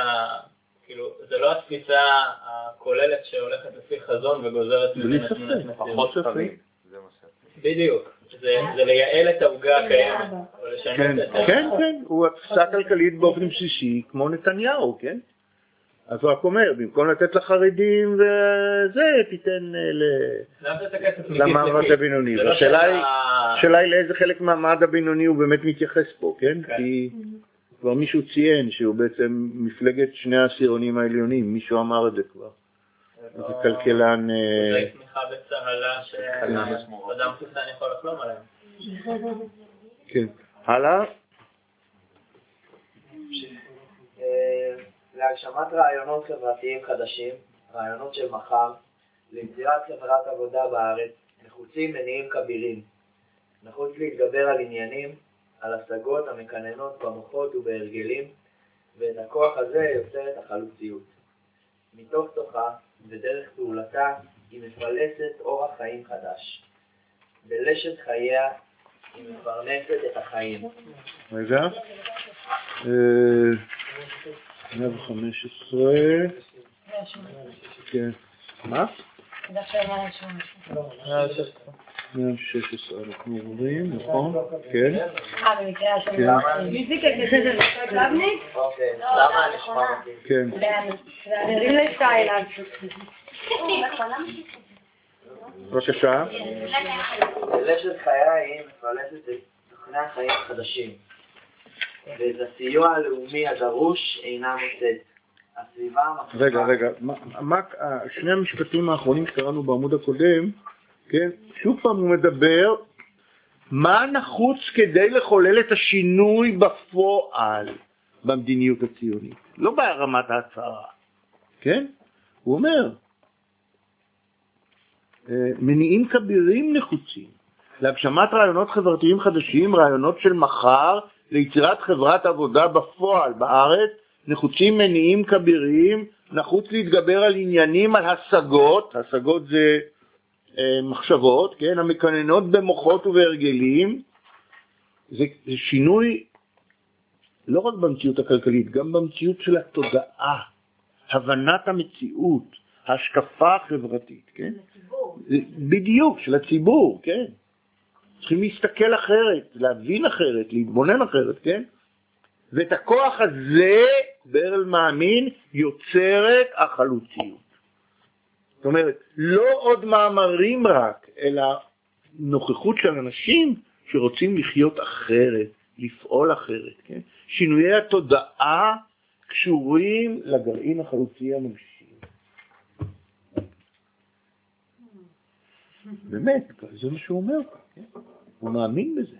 כאילו, זה לא התפיסה הכוללת שהולכת לפי חזון וגוזרת בלי ממנה תמונת ספק, מציאות. פחות ספק. זה מה ש... בדיוק. זה, זה לייעל את העוגה הקיימת, או לשנות כן, את ה... כן, כן, הוא התפיסה כלכלית באופן בסיסי, כמו נתניהו, כן? אז הוא רק אומר, במקום לתת לחרדים וזה, תיתן אה, למעמד. הבינוני. זה לא השאלה היא לאיזה חלק מהמעמד הבינוני הוא באמת מתייחס פה, כן? כן. כי כבר מישהו ציין שהוא בעצם מפלגת שני העשירונים העליונים, מישהו אמר את זה כבר. זה לא- איזה כלכלן... אה, זה תמיכה בצהלה שאדם חוסן יכול לחלום עליהם. כן. הלאה? אה, להגשמת רעיונות חברתיים חדשים, רעיונות של מחר, ליצירת חברת עבודה בארץ, נחוצים מניעים כבירים. נחוץ להתגבר על עניינים, על השגות המקננות במוחות ובהרגלים, ואת הכוח הזה יוצרת החלוציות. מתוך תוכה ודרך פעולתה היא מפלסת אורח חיים חדש. בלשת חייה היא מפרנסת את החיים. רגע. אה, 115. כן. מה? 116 אנחנו עוברים, נכון? כן. אה, במקרה של... כן. פיזיקה כזה זה קלבניק? אוקיי, למה נשמע אותי? כן. בבקשה. רשת חיי מפלסת את תוכני החיים החדשים, ואת הסיוע הלאומי הדרוש אינה מוצאת. רגע, רגע. אה, שני המשפטים האחרונים שקראנו בעמוד הקודם, כן? שוב פעם הוא מדבר, מה נחוץ כדי לחולל את השינוי בפועל במדיניות הציונית? לא ברמת ההצהרה, כן? הוא אומר, אה, מניעים כבירים נחוצים להגשמת רעיונות חברתיים חדשים, רעיונות של מחר, ליצירת חברת עבודה בפועל בארץ, נחוצים מניעים כבירים, נחוץ להתגבר על עניינים, על השגות, השגות זה אה, מחשבות, כן, המקננות במוחות ובהרגלים, זה, זה שינוי לא רק במציאות הכלכלית, גם במציאות של התודעה, הבנת המציאות, ההשקפה החברתית, כן? בדיוק, של הציבור, כן? צריכים להסתכל אחרת, להבין אחרת, להתבונן אחרת, כן? ואת הכוח הזה, ברל מאמין, יוצרת החלוציות. זאת אומרת, לא עוד מאמרים רק, אלא נוכחות של אנשים שרוצים לחיות אחרת, לפעול אחרת, כן? שינויי התודעה קשורים לגרעין החלוצי המגשים. באמת, זה מה שהוא אומר כן? הוא מאמין בזה.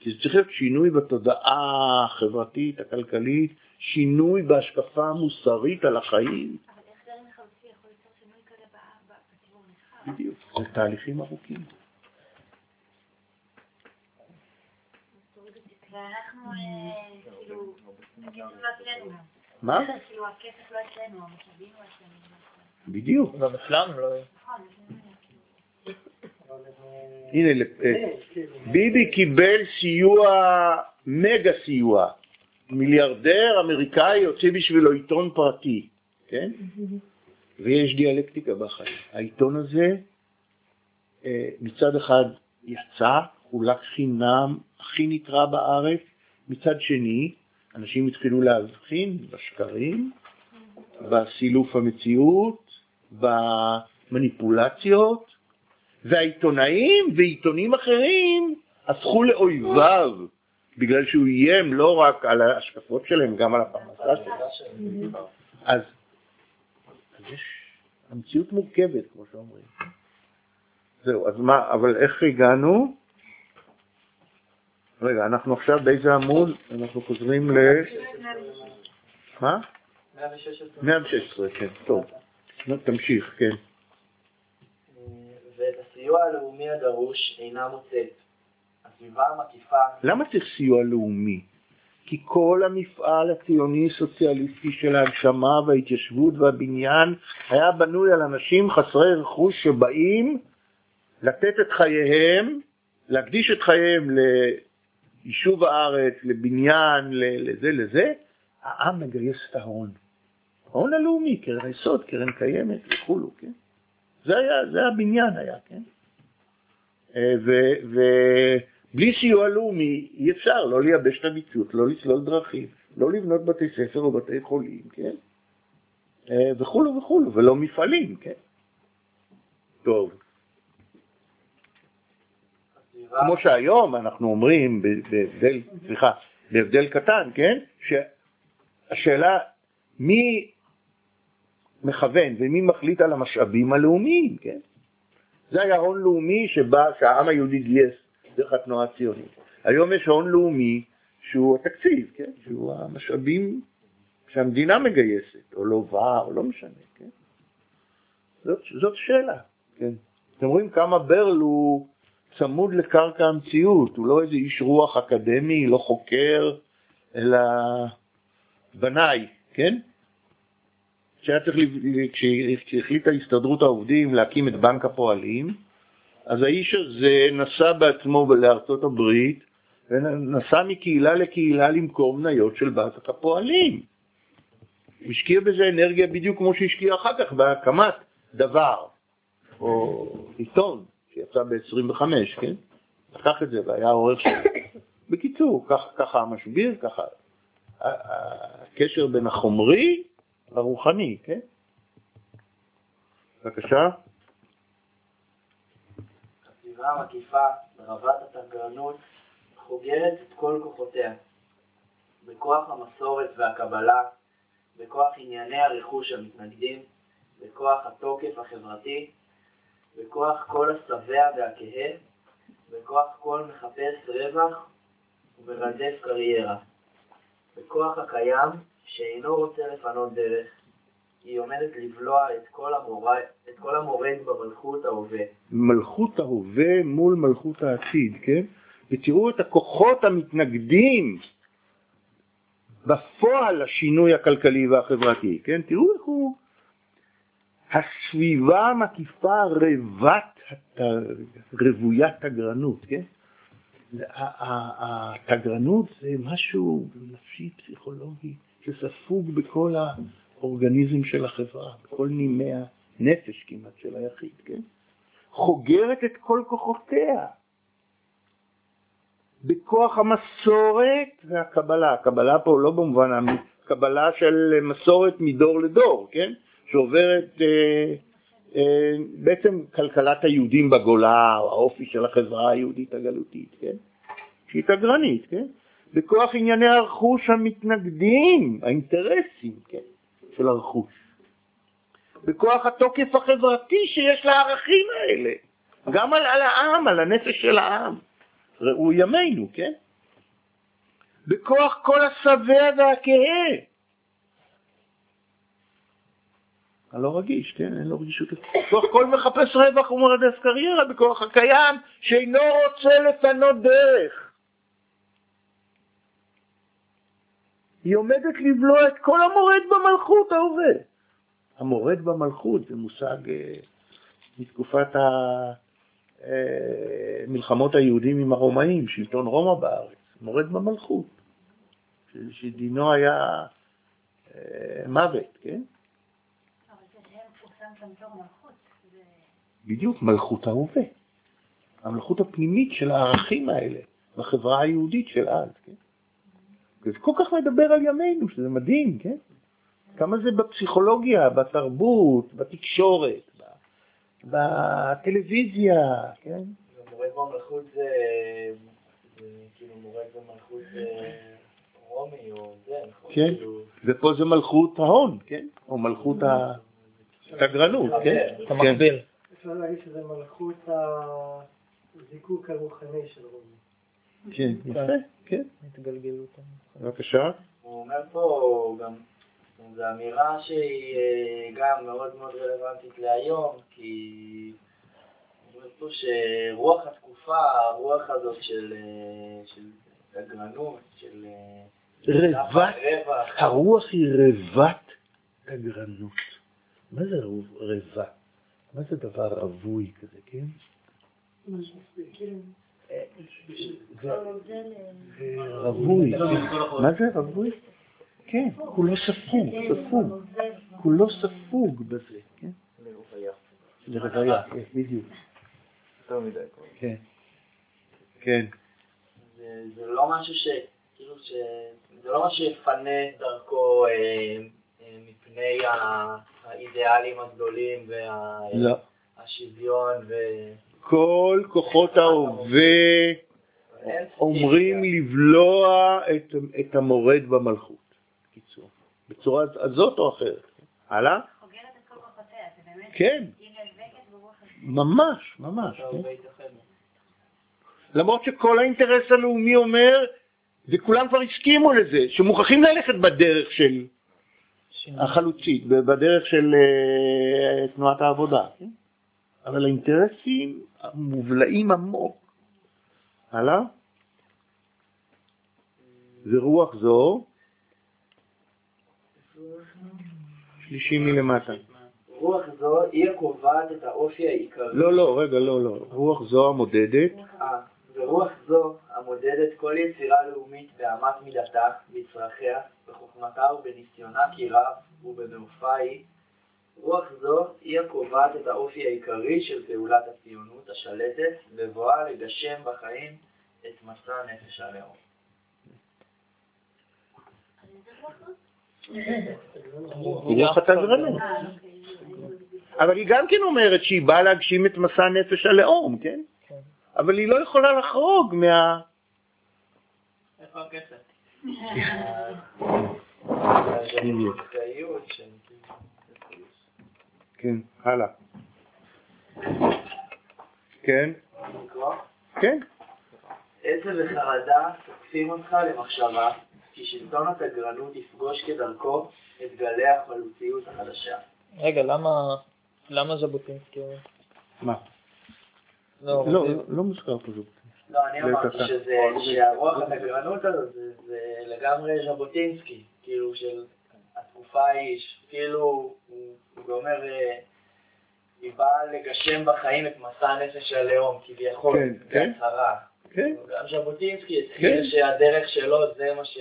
כי זה צריך להיות שינוי בתודעה החברתית, הכלכלית, שינוי בהשקפה המוסרית על החיים. אבל איך גרעין חלוצי יכול ליצור שינוי כזה בציבור נבחר? בדיוק, זה תהליכים ארוכים. ואנחנו, אה, כאילו, הכסף לא אצלנו. מה? כאילו, הכסף לא אצלנו, המשאבים לא אצלנו. בדיוק. גם אצלם לא... נכון, הנה, אה, ביבי קיבל סיוע, מגה סיוע. מיליארדר אמריקאי יוצא בשבילו עיתון פרטי, כן? ויש דיאלקטיקה בחיים. העיתון הזה אה, מצד אחד יצא, חולק חינם, הכי נקרא בארץ, מצד שני, אנשים התחילו להבחין בשקרים, בסילוף המציאות, במניפולציות, והעיתונאים ועיתונים אחרים הפכו לאויביו, בגלל שהוא איים לא רק על ההשקפות שלהם, גם על הפרנסה שלהם. אז, אז יש, המציאות מורכבת, כמו שאומרים. זהו, אז מה, אבל איך הגענו? רגע, אנחנו עכשיו באיזה עמוד? אנחנו חוזרים ל... מה? 116. 116, כן, טוב. תמשיך, כן. הסיוע הלאומי הדרוש אינה מוצאת. הסביבה המקיפה למה צריך סיוע לאומי? כי כל המפעל הציוני-סוציאליסטי של ההגשמה וההתיישבות והבניין היה בנוי על אנשים חסרי רכוש שבאים לתת את חייהם, להקדיש את חייהם ליישוב הארץ, לבניין, לזה, לזה, העם מגייס את ההון. ההון הלאומי, קרן היסוד, קרן קיימת וכולו, כן? זה היה, זה הבניין היה, כן? אה, ובלי סיוע לאומי אי אפשר לא לייבש את המציאות, לא לסלול דרכים, לא לבנות בתי ספר או בתי חולים, כן? אה, וכולו וכולו, ולא מפעלים, כן? טוב. כמו שהיום אנחנו אומרים, בהבדל, סליחה, בהבדל קטן, כן? שהשאלה מי מכוון ומי מחליט על המשאבים הלאומיים, כן? זה היה הון לאומי שבא, שהעם היהודי גייס דרך התנועה הציונית. היום יש הון לאומי שהוא התקציב, כן? שהוא המשאבים שהמדינה מגייסת, או לובה, או לא משנה, כן? זאת, זאת שאלה, כן? אתם רואים כמה ברל הוא צמוד לקרקע המציאות, הוא לא איזה איש רוח אקדמי, לא חוקר, אלא בנאי, כן? שהיה צריך, כשהחליטה הסתדרות העובדים להקים את בנק הפועלים, אז האיש הזה נסע בעצמו לארצות הברית, ונסע מקהילה לקהילה למכור מניות של בנק הפועלים. הוא השקיע בזה אנרגיה בדיוק כמו שהשקיע אחר כך בהקמת דבר, או עיתון שיצא ב-25, כן? לקח את זה והיה עורך שלו. בקיצור, ככה המשביר, ככה הקשר בין החומרי לרוחני, כן? בבקשה. הסביבה המקיפה, רבת התגרנות, חוגרת את כל כוחותיה. בכוח המסורת והקבלה, בכוח ענייני הרכוש המתנגדים, בכוח התוקף החברתי, בכוח כל השבע והכהה, בכוח כל מחפש רווח ומרדף קריירה. בכוח הקיים, שאינו רוצה לפנות דרך, היא עומדת לבלוע את כל, המורד, את כל המורד במלכות ההווה. מלכות ההווה מול מלכות העתיד, כן? ותראו את הכוחות המתנגדים בפועל לשינוי הכלכלי והחברתי, כן? תראו איך הוא... הסביבה המקיפה רבת, רוויית תגרנות, כן? התגרנות זה משהו נפשי, פסיכולוגי, שספוג בכל האורגניזם של החברה, בכל נימי הנפש כמעט של היחיד, כן? חוגרת את כל כוחותיה. בכוח המסורת והקבלה. הקבלה פה לא במובן הקבלה של מסורת מדור לדור, כן? שעוברת אה, אה, בעצם כלכלת היהודים בגולה, או האופי של החברה היהודית הגלותית, כן? שהיא תגרנית, כן? בכוח ענייני הרכוש המתנגדים, האינטרסים, כן? של הרכוש. בכוח התוקף החברתי שיש לערכים האלה, גם על, על העם, על הנפש של העם. ראו ימינו, כן? בכוח כל השבע והכהה. לא רגיש, כן? אין לו רגישות. בכוח כל מחפש רווח ומרדף קריירה, בכוח הקיים שאינו רוצה לפנות דרך. היא עומדת לבלוע את כל המורד במלכות ההווה. המורד במלכות זה מושג אה, מתקופת ה... אה, מלחמות היהודים עם הרומאים, שלטון רומא בארץ, מורד במלכות, שדינו היה אה, מוות, כן? בדיוק, מלכות ההווה. המלכות הפנימית של הערכים האלה בחברה היהודית של אז, כן? זה כל כך מדבר על ימינו, שזה מדהים, כן? כמה זה בפסיכולוגיה, בתרבות, בתקשורת, ב- בטלוויזיה, כן? במלכות זה, זה כאילו מורד במלכות רומי או זה, נכון? כן. כאילו, ופה זה מלכות ההון, כן? או מלכות התגרנות, כן? אתה מקביל. אפשר להגיד שזה מלכות הזיקוק הרוחני של רומי. כן, יפה, כן. התגלגלות. בבקשה. הוא אומר פה גם, זו אמירה שהיא אה, גם מאוד מאוד רלוונטית להיום, כי הוא אומר פה שרוח התקופה, הרוח הזאת של, אה, של אה, רבת, רווח, הרוח היא רבת תגרנות. מה זה רבה? מה זה דבר רווי כזה, כן? זה רווי. מה זה רווי? כן, כולו ספוג, ספוג. כולו ספוג בזה, כן? לרוויה, כן, בדיוק. יותר מדי. כן. כן. זה, זה לא משהו ש... כאילו ש... זה לא משהו שיפנה את דרכו אה, אה, מפני האידיאלים הגדולים לא. והשוויון ו... כל כוחות ההווה אומרים לבלוע את, את המורד במלכות. בקיצור. בצורה הזאת או אחרת. הלאה? חוגרת את כל כוחותיה, זה באמת, כן, ברוח הזאת. ממש, ממש. כן. למרות שכל האינטרס הלאומי אומר, וכולם כבר הסכימו לזה, שמוכרחים ללכת בדרך של החלוצית, בדרך של אה, תנועת העבודה. אבל האינטרסים מובלעים עמוק. הלאה? ורוח זו, שלישי מלמטה. רוח זו היא הקובעת את האופי העיקרי. לא, לא, רגע, לא, לא. רוח זו המודדת, אה, ורוח זו המודדת כל יצירה לאומית באמת מידתה, בצרכיה, בחוכמתה ובניסיונה כי רב ובמעופה היא. רוח זו היא הקובעת את האופי העיקרי של פעולת הציונות השלטת, בבואה לגשם בחיים את מסע נפש הלאום. התגרנות. אבל היא גם כן אומרת שהיא באה להגשים את מסע נפש הלאום, כן? אבל היא לא יכולה לחרוג מה... איפה הכסף? [laughs] כן, הלאה. כן? כן. עצב וחרדה תוקפים אותך למחשבה, כי שלטון התגרנות יפגוש כדרכו את גלי החלוציות החדשה. רגע, למה למה ז'בוטינסקי? מה? לא, לא, זה- לא מוזכר פה זאת. לא, אני אמרתי. שזה, שהרוח התגרנות הזאת זה, זה לגמרי ז'בוטינסקי, כאילו של התקופה ההיא, ש- כאילו הוא, אומר, אה, היא באה לגשם בחיים את מסע נפש הלאום, כביכול, כן, כן. בהצהרה. כן, גם ז'בוטינסקי כן. התחיל שהדרך שלו זה מה ש...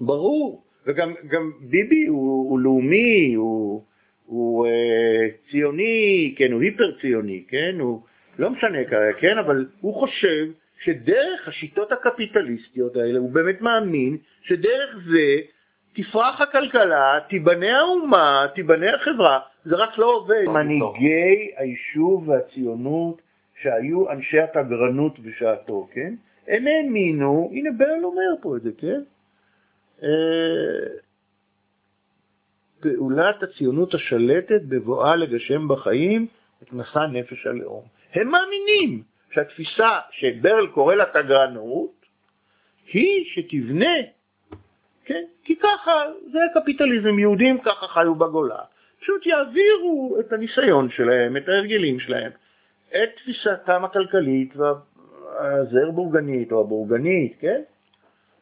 ברור. וגם גם ביבי הוא, הוא לאומי, הוא, הוא אה, ציוני, כן, הוא היפר ציוני, כן, הוא לא משנה כרגע, כן, אבל הוא חושב שדרך השיטות הקפיטליסטיות האלה, הוא באמת מאמין שדרך זה תפרח הכלכלה, תיבנה האומה, תיבנה החברה, זה רק לא עובד. מנהיגי היישוב והציונות שהיו אנשי התגרנות בשעתו, כן? הם האמינו, הנה ברל אומר פה את זה, כן? אה, פעולת הציונות השלטת בבואה לגשם בחיים את מסע נפש הלאום. הם מאמינים שהתפיסה שברל קורא לה תגרנות היא שתבנה, כן? כי ככה, זה קפיטליזם, יהודים ככה חיו בגולה. פשוט יעבירו את הניסיון שלהם, את ההרגלים שלהם, את תפיסתם הכלכלית והזר בורגנית או הבורגנית, כן?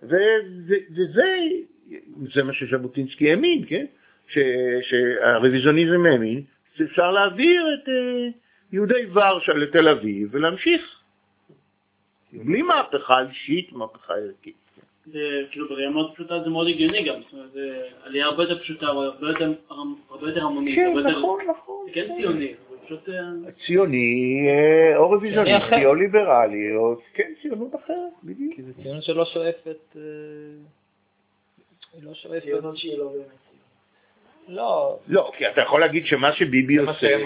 ו- ו- וזה זה מה שז'בוטינסקי האמין, כן? שהרוויזיוניזם האמין, שאפשר להעביר את אה, יהודי ורשה לתל אביב ולהמשיך. בלי מהפכה אישית, מהפכה ערכית. זה כאילו בראייה מאוד פשוטה זה מאוד הגיוני גם, זאת אומרת זה עלייה הרבה יותר פשוטה, הרבה יותר, הרבה יותר המונית, כן, הרבה יותר, נכון, נכון. זה כן ציוני, אה, ציוני אה, או רוויזיוניסטי. או ליברלי, או כן, ציונות אחרת, בדיוק. כי זה ציונות שלא שואפת... אה, היא לא שואפת... ציונות שהיא לא באמת. לא, לא, כי אתה יכול להגיד שמה שביבי עושה.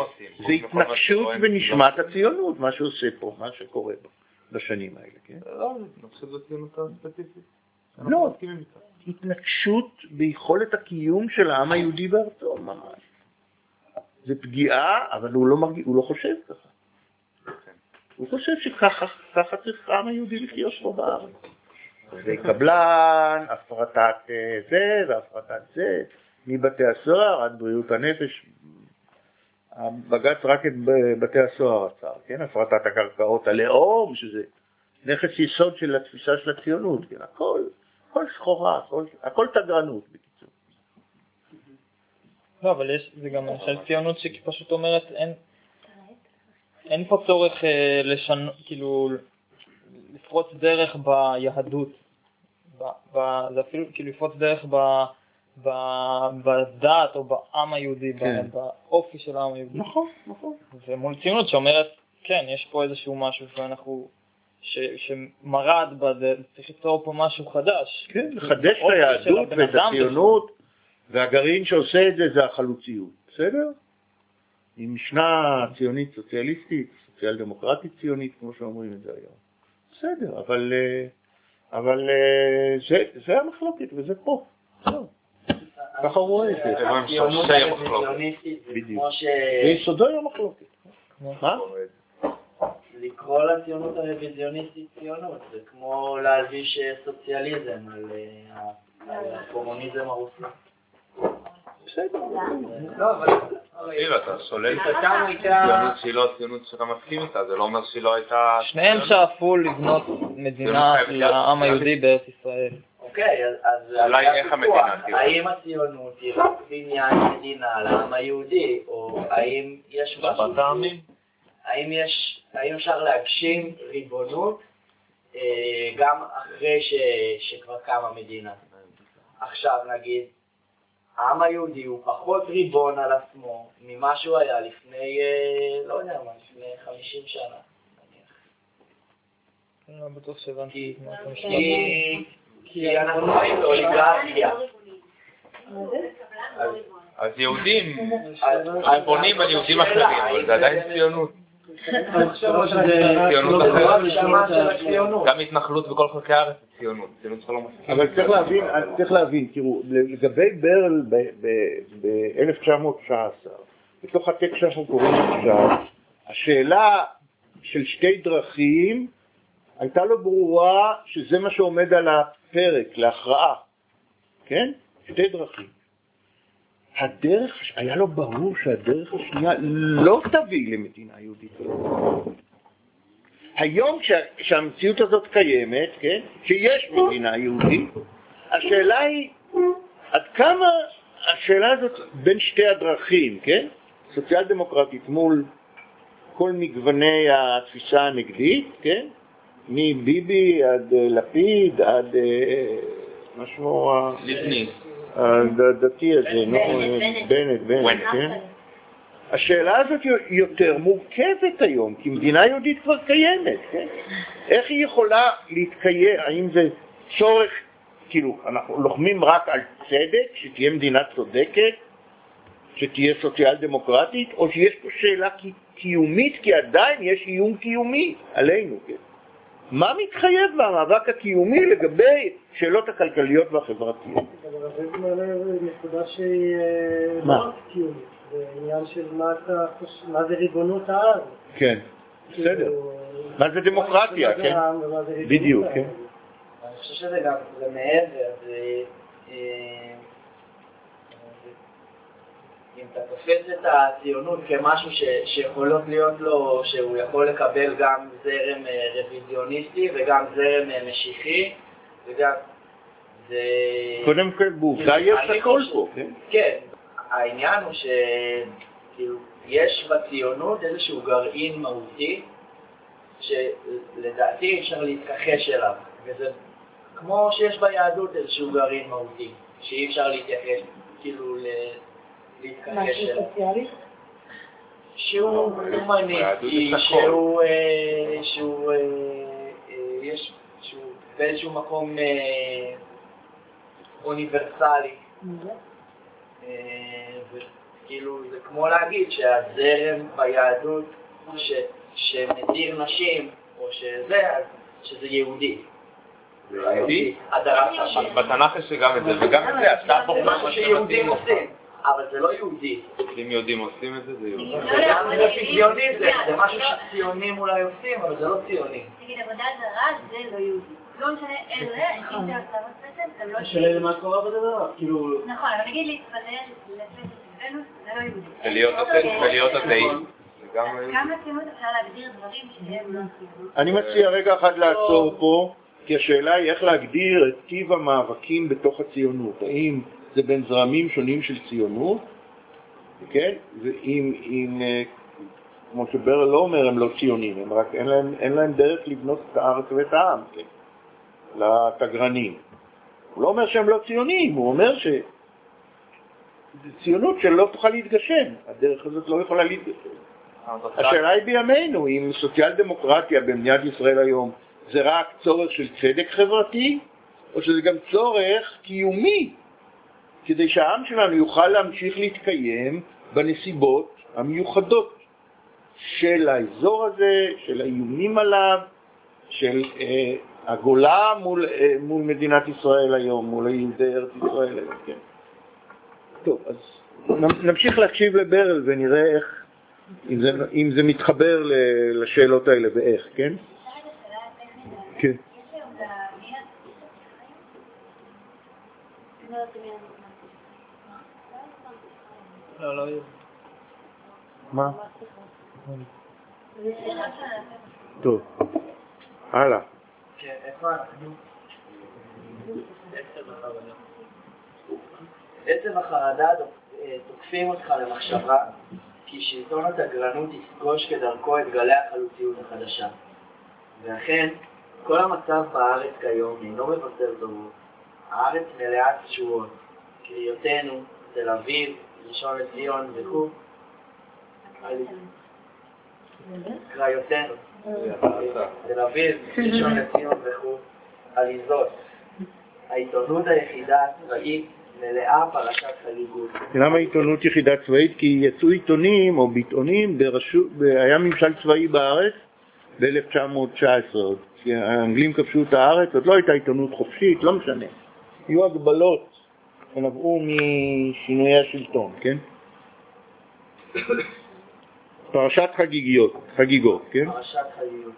זה התנגשות בנשמת הציונות, מה שעושה פה, מה שקורה פה. לשנים האלה, כן? לא, אני חושב שזו ציונות הספציפית. לא, התנגשות ביכולת הקיום של העם היהודי בארצו, ממש. זה פגיעה, אבל הוא לא, מרגיש, הוא לא חושב ככה. הוא חושב שככה ככה צריך העם היהודי לחיות פה בארץ. זה קבלן, הפרטת אה, זה והפרטת זה, מבתי הסוהר עד בריאות הנפש. הבג"ץ רק את בתי הסוהר עצר, כן? הפרטת הקרקעות, הלאום, שזה נכס יסוד של התפיסה של הציונות, כן? הכל, הכל סחורה, הכל, הכל תגרנות בקיצור. לא, אבל יש, זה גם של ציונות שפשוט אומרת, אין, אין פה צורך אה, לשנות, כאילו, לפרוץ דרך ביהדות. ב, ב, זה אפילו כאילו לפרוץ דרך ב, ב, בדת או בעם היהודי, כן. באופי של העם היהודי. נכון, נכון. ומול ציונות שאומרת, כן, יש פה איזשהו משהו שאנחנו, ש, שמרד בזה, צריך ליצור פה משהו חדש. כן, לחדש את היהדות ואת הציונות, והגרעין שעושה את זה זה החלוציות, בסדר? עם משנה ציונית סוציאליסטית, סוציאל דמוקרטית ציונית, כמו שאומרים את זה היום. בסדר, אבל, אה, אבל אה, זה, זה המחלוקת וזה פה. זהו. ככה הוא רואה את זה. זה לא המחלוקת. זה. כמו ש... ביסודו היא המחלוקת. מה? לקרוא לציונות הרוויזיוניסטית ציונות, זה כמו להלביש סוציאליזם על אה, על הקומוניזם הרוסי. בסדר. לא, אבל... אתה שולל גישתם הייתה... ציונות שהיא לא ציונות שאתה מסכים איתה, זה לא אומר שהיא לא הייתה... שניהם שאפו לבנות מדינה לעם היהודי בארץ ישראל. אוקיי, אז-. אולי איך המדינה תהיה? האם הציונות היא רק בניין מדינה לעם היהודי, או האם יש משהו... האם יש... האם אפשר להגשים ריבונות אה, גם אחרי ש, שכבר קמה מדינה? עכשיו נגיד, העם היהודי הוא פחות ריבון על עצמו ממה שהוא היה לפני, אה, לא יודע מה, לפני 50 שנה. אני לא בטוח שהבנתי מה אתה משמע. כי, כי אנחנו חיים באוליגרכיה. אז- אז יהודים, אז- הם בונים על יהודים אחרים, אבל זה עדיין ציונות. לא. גם התנחלות בכל חלקי הארץ זה ציונות. לא. אבל צריך להבין, צריך להבין, תראו, לגבי ברל ב-1919, בתוך הטקסט שאנחנו קוראים עכשיו, השאלה של שתי דרכים הייתה לו ברורה שזה מה שעומד על הפרק, להכרעה, כן? שתי דרכים. הדרך, היה לו ברור שהדרך השנייה לא תביא למדינה יהודית. היום כשה- כשהמציאות הזאת קיימת, כן, שיש מדינה יהודית, השאלה היא עד כמה השאלה הזאת בין שתי הדרכים, כן, סוציאל דמוקרטית מול כל מגווני התפיסה הנגדית, כן, מביבי עד אה, לפיד עד אה, מה שמו ה- לבני. הדתי הזה, נו, בנט. בנט, בנט. כן? השאלה הזאת יותר מורכבת היום, כי מדינה יהודית כבר קיימת, כן? איך היא יכולה להתקיים, האם זה צורך, כאילו, אנחנו לוחמים רק על צדק, שתהיה מדינה צודקת, שתהיה סוציאל דמוקרטית, או שיש פה שאלה קי- קיומית, כי עדיין יש איום קיומי עלינו, כן? מה מתחייב במאבק הקיומי לגבי שאלות הכלכליות והחברתיות? אבל רביב מעלה נקודה שהיא אה, מה? לא רק קיומית, זה עניין של מה זה ריבונות העם. כן, בסדר. כאילו, מה זה דמוקרטיה, זה כן? זה בדיוק. כן. אני חושב שזה גם, זה מעבר, זה... אה, אם אתה תופס את הציונות כמשהו ש, שיכולות להיות לו, שהוא יכול לקבל גם זרם אה, רוויזיוניסטי וגם זרם אה, משיחי, וגם זה... קודם כל, בעובדה יש הכל פה, כן? כן, העניין הוא שכאילו, יש בציונות איזשהו גרעין מהותי, שלדעתי אי אפשר להתכחש אליו, וזה כמו שיש ביהדות איזשהו גרעין מהותי, שאי אפשר להתייחס, כאילו, אליו. סוציאלי? שהוא הומניסטי. שהוא, אה, שהוא, אה, אה, יש, שהוא באיזשהו מקום אוניברסלי. וכאילו זה כמו להגיד שהזרם ביהדות ש, שמדיר נשים, או שזה, אז שזה יהודי. יהודי? הדרת נשים. בתנ"ך יש גם את זה, וגם את זה, אתה בוחר משהו שיהודים. עושים, אבל זה לא יהודי. אם יהודים עושים את זה, זה יהודי. וגם זה שוויוני, זה זה משהו שציונים אולי עושים, אבל זה לא ציוני. נגיד עבודה זרה זה לא יהודי. לא משנה איזה, אם זה הסבת פסל, זה לא השאלה למה קורה בדבר, כאילו... נכון, אבל נגיד להתפלל לפסל ונוס, זה לא יהודי. ולהיות גם לא יהודי. גם לציונות אפשר להגדיר דברים שהם לא ציונות. אני מציע רגע אחד לעצור פה, כי השאלה היא איך להגדיר את טיב המאבקים בתוך הציונות. האם זה בין זרמים שונים של ציונות, כן? ואם, אם, אה, כמו שברל לא אומר, הם לא ציונים, הם רק אין להם, אין להם דרך לבנות את הארץ ואת העם, כן? לתגרנים. הוא לא אומר שהם לא ציונים, הוא אומר ש... ציונות שלא תוכל להתגשם, הדרך הזאת לא יכולה להתגשם. השאלה היא בימינו, אם סוציאל דמוקרטיה במדינת ישראל היום זה רק צורך של צדק חברתי, או שזה גם צורך קיומי, כדי שהעם שלנו יוכל להמשיך להתקיים בנסיבות המיוחדות של האזור הזה, של האיומים עליו, של אה, הגולה מול, אה, מול מדינת ישראל היום, מול יהודי ארץ ישראל היום, כן. טוב, אז נמשיך להקשיב לברל ונראה איך, אם זה, אם זה מתחבר לשאלות האלה ואיך, כן? כן. יש היום את המי לא, לא יהודי. מה? טוב, הלאה. עצם החרדה אה, תוקפים אותך למחשבה כי שלטון התגרנות יפגוש כדרכו את גלי החלוציות החדשה. ואכן, כל המצב בארץ כיום אינו מבשר טובות. הארץ מלאת תשואות, קריאותינו, תל אביב, ראשון לציון וכו'. קריותינו, תל אביב, ראשון לציון וכו', עליזות. העיתונות היחידה הצבאית מלאה פרשת חגיגות. למה עיתונות יחידה צבאית? כי יצאו עיתונים או ביטאונים, ברשות, היה ממשל צבאי בארץ ב-1919, כי האנגלים כבשו את הארץ, עוד לא הייתה עיתונות חופשית, לא משנה. היו הגבלות שנבעו משינויי השלטון, כן? פרשת חגיגיות, חגיגות, כן? פרשת חגיגות.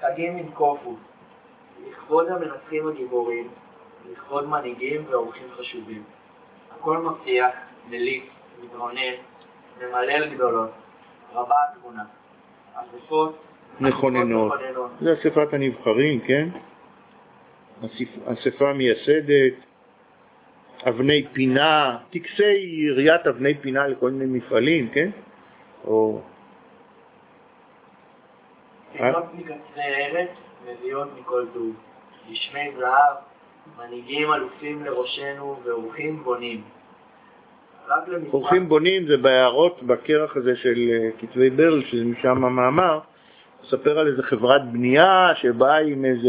חגים עם קופו, לכבוד המנצחים הגיבורים, לכבוד מנהיגים ואורחים חשובים. הכל מבטיח, מליץ, מתרונן, ממלל גדולות, רבה התמונה. אספות, מכוננות. זה אספת הנבחרים, כן? אספה מייסדת, אבני פינה, טקסי עיריית אבני פינה לכל מיני מפעלים, כן? או... ארץ, מביאות מכל טוב. גשמי זהב, מנהיגים אלופים לראשנו ואורחים בונים. אורחים בונים זה בהערות בכרך הזה של אה, כתבי ברל, שזה משם המאמר, מספר על איזה חברת בנייה שבאה עם איזה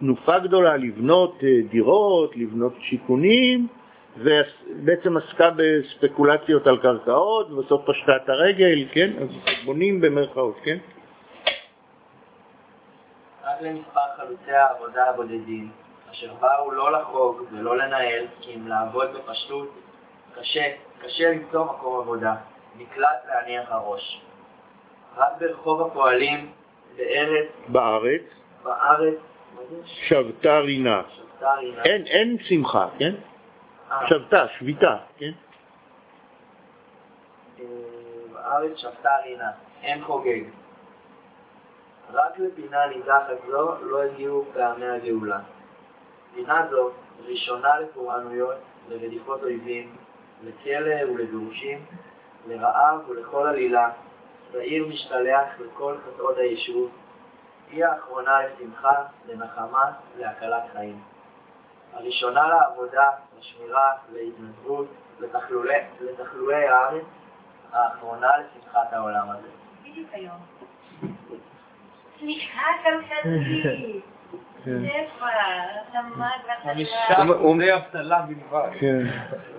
תנופה גדולה לבנות אה, דירות, לבנות שיכונים, ובעצם עסקה בספקולציות על קרקעות, ובסוף פשטה את הרגל, כן? אז בונים במרכאות, כן? רק למספר חלוצי העבודה הבודדים, אשר באו לא לחוג ולא לנהל, כי אם לעבוד בפשטות, קשה, קשה למצוא מקום עבודה, נקלט להניח הראש. רק ברחוב הפועלים, בארץ, בארץ, בארץ? שבתה רינה. אין, אין שמחה, כן? אה, שבתה, שביתה, כן? אה, בארץ שבתה רינה, אין חוגג. רק לפינה נידחת זו לא הגיעו פעמי הגאולה. פינה זו ראשונה לפורענויות, לרדיפות אויבים, לכלא ולגירושים, לרעב ולכל עלילה, צעיר משתלח לכל חטאות היישוב, היא האחרונה לשמחה, לנחמה, להקלת חיים. הראשונה לעבודה, לשמירה, להתנדבות, לתחלולי, לתחלואי הארץ, האחרונה לשמחת העולם הזה. בדיוק היום. סליחה כלכלית. כן. הוא-. כן.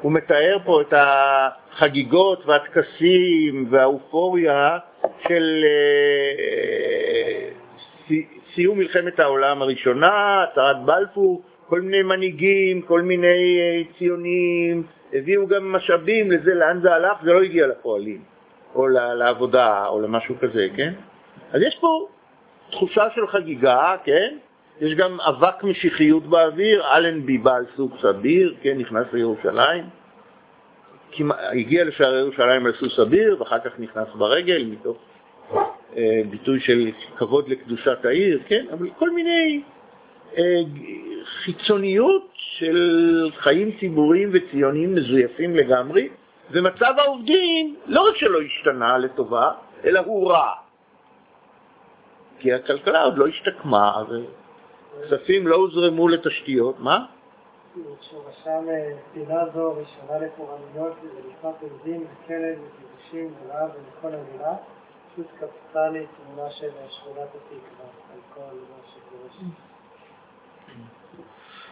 הוא מתאר פה את החגיגות והטקסים והאופוריה של אה, סיום מלחמת העולם הראשונה, הצהרת בלפור, כל מיני מנהיגים, כל מיני אה, ציונים, הביאו גם משאבים לזה, לאן זה הלך, זה לא הגיע לפועלים, או לעבודה, או למשהו כזה, כן? אז יש פה תחושה של חגיגה, כן? יש גם אבק משיחיות באוויר, אלנבי בעל סוג סביר, כן, נכנס לירושלים, הגיע לשערי ירושלים על סוס סביר, ואחר כך נכנס ברגל, מתוך ביטוי של כבוד לקדושת העיר, כן, אבל כל מיני אה, חיצוניות של חיים ציבוריים וציוניים מזויפים לגמרי, ומצב העובדים לא רק שלא השתנה לטובה, אלא הוא רע. כי הכלכלה עוד לא השתקמה, וכספים לא הוזרמו לתשתיות, מה? אה, פינה זו ראשונה לפורענויות ולפת עובדים וכלב וגירושים ורעב ולכל המילה, פשוט קפצה לי תמונה של שכונת התקווה על כל מה שקורה שם.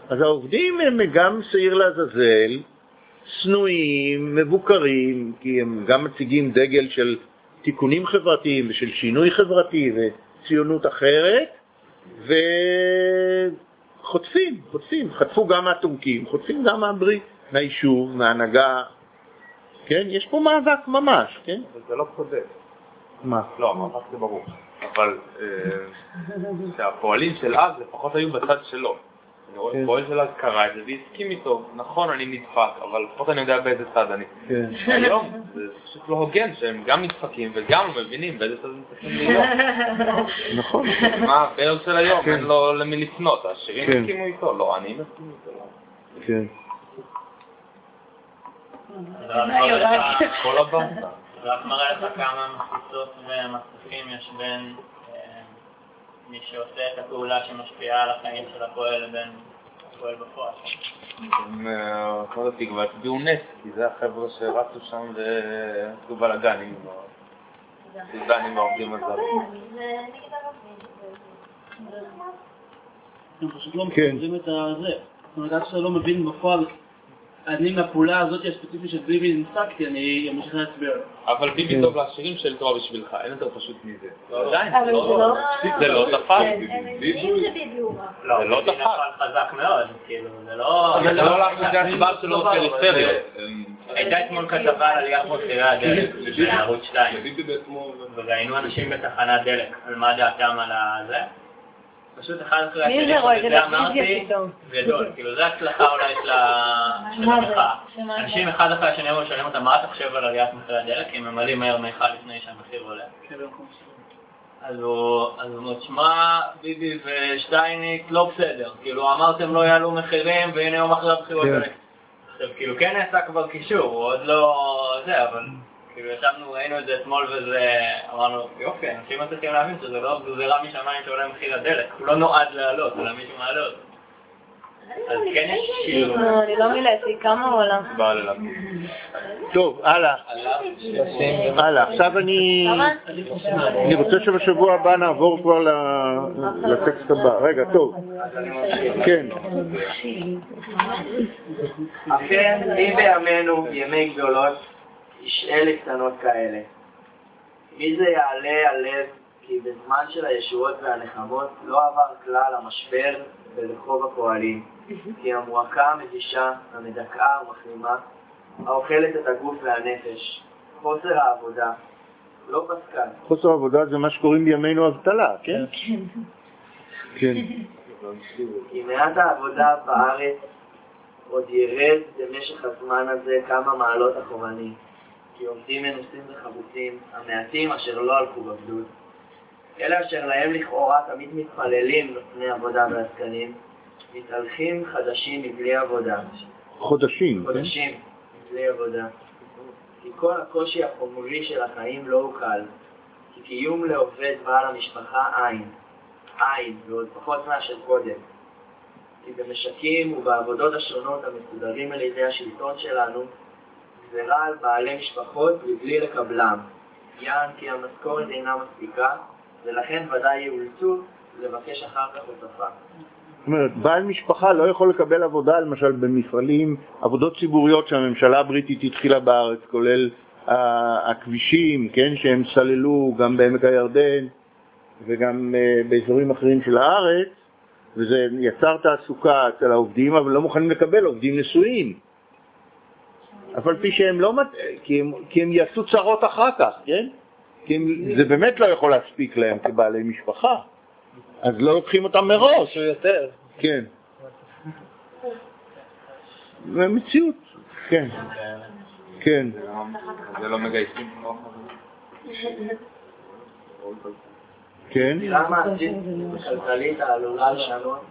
אז העובדים הם גם שעיר לעזאזל, שנואים, מבוקרים, כי הם גם מציגים דגל של תיקונים חברתיים ושל שינוי חברתי וציונות אחרת, וחוטפים, חוטפים, חטפו גם מהטורקים, חוטפים גם מהברית, מהיישוב, מההנהגה, כן? יש פה מאבק ממש, כן? אבל זה לא צודק. מה? לא, המאבק זה ברור. אבל אה, שהפועלים של אז לפחות היו בצד שלו. אני רואה כן. פועל של אז קרא את זה והסכים איתו. נכון, אני נדפק, אבל לפחות אני יודע באיזה צד אני. כן. היום זה פשוט לא הוגן שהם גם נדפקים וגם מבינים באיזה צד הם צריכים להיות. נכון. מה הבעיות של היום? כן. אין לו למי לפנות. העשירים. הסכימו איתו? לא, אני מסכים איתו. לא. כן. כל הבאסה. זה רק מראה לך כמה מחיצות ומסכים יש בין אה, מי שעושה את הפעולה שמשפיעה על החיים של הפועל לבין הפועל בפועל. אה, כל התקווה הצביעו נס, כי זה החבר'ה שרצו שם ועשו בלאגנים. סודנים והעובדים הזרים. זה. הם פשוט לא כן. מקבלים את הזה. זאת אומרת, עד שאתה לא מבין בפועל, אני מהפעולה הזאת הספציפית של ביבי נמסקתי, אני אמשיך להצביע. אבל ביבי טוב לעשירים של תורה בשבילך, אין יותר פשוט מזה. עדיין, זה לא... זה לא תפס. רע. לא, זה לא ביבי תפס. חזק מאוד, כאילו, זה לא... אבל זה לא לאחוזי הצבעה שלו בפריפריה. הייתה אתמול כתבה על עליית מחירי הדלק בערוץ 2, ביבי בעצמו... וראיינו אנשים בתחנת דלק, על מה דעתם על הזה. פשוט אחד אחרי מי השני, זה רואה? אמרתי, פתאום. גדול, כאילו זה הצלחה אולי של ה- של מה זה? המחאה. אנשים אחד אחרי השני אמרו שואלים אותם מה אתה חושב על עליית מחירי הדלק, כי הם ממלאים מהר מיכל לפני שהמחיר עולה. כן, הוא אז הוא אומר, שמע, ביבי ושטייניץ לא בסדר, כאילו אמרתם לא יעלו מחירים והנה יום אחרי הבחירות כן. האלה. עכשיו כאילו כן נעשה כבר קישור, הוא עוד לא זה, אבל כאילו ישבנו, ראינו את זה אתמול וזה, אמרנו יופי, אנשים מצליחים להבין שזה לא גזירה משמיים שעולה מחיר הדלק, הוא לא נועד לעלות, אלא מישהו מעלה אותו. אז כן יש כאילו, אני לא מילאתי, כמה הוא עלה? בא ללמד. טוב, הלאה. הלאה. עכשיו אני... אני רוצה שבשבוע הבא נעבור כבר ל- לטקסט הבא. רגע, טוב. כן. אכן, מי בימינו, ימי גדולות, ישעה לקטנות כאלה. מי זה יעלה על לב, כי בזמן של הישועות והנחמות לא עבר כלל המשבר ברחוב הפועלים, [laughs] כי המועקה המבישה, המדכאה ומחלימה, האוכלת את הגוף והנפש, חוסר העבודה, לא פסקה. חוסר עבודה זה מה שקוראים בימינו אבטלה, [laughs] כן? כן. כי מעט העבודה בארץ עוד ירד במשך הזמן הזה כמה מעלות אחורנית. כי עובדים מנוסים וחרוצים, המעטים אשר לא הלכו בגדוד. אלה אשר להם לכאורה תמיד מתפללים לפני עבודה ועסקנים, מתהלכים חדשים מבלי עבודה, חודשים, כן? חודשים מבלי עבודה. כי כל הקושי החומרי של החיים לא הוא קל, כי קיום לעובד בעל המשפחה אין, אין, ועוד פחות מאשר קודם. כי במשקים ובעבודות השונות המסודרים על ידי השלטון שלנו, גזירה על בעלי משפחות מבלי לקבלם. יען כי המשכורת אינה מספיקה, ולכן ודאי יאולצו לבקש אחר כך הוספה. זאת אומרת, בעל משפחה לא יכול לקבל עבודה, למשל במפעלים, עבודות ציבוריות שהממשלה הבריטית התחילה בארץ, כולל הכבישים, כן, שהם סללו גם בעמק הירדן וגם אה, באזורים אחרים של הארץ, וזה יצר תעסוקה אצל העובדים, אבל לא מוכנים לקבל עובדים נשואים. אף על פי שהם לא, מת... כי, הם, כי הם יעשו צרות אחר כך, כן? כי הם, זה באמת לא יכול להספיק להם כבעלי משפחה, אז לא לוקחים אותם מראש. יותר. כן. זה מציאות, כן. כן. זה לא מגייסים כמו כן. וכלכלית העלולה לשנות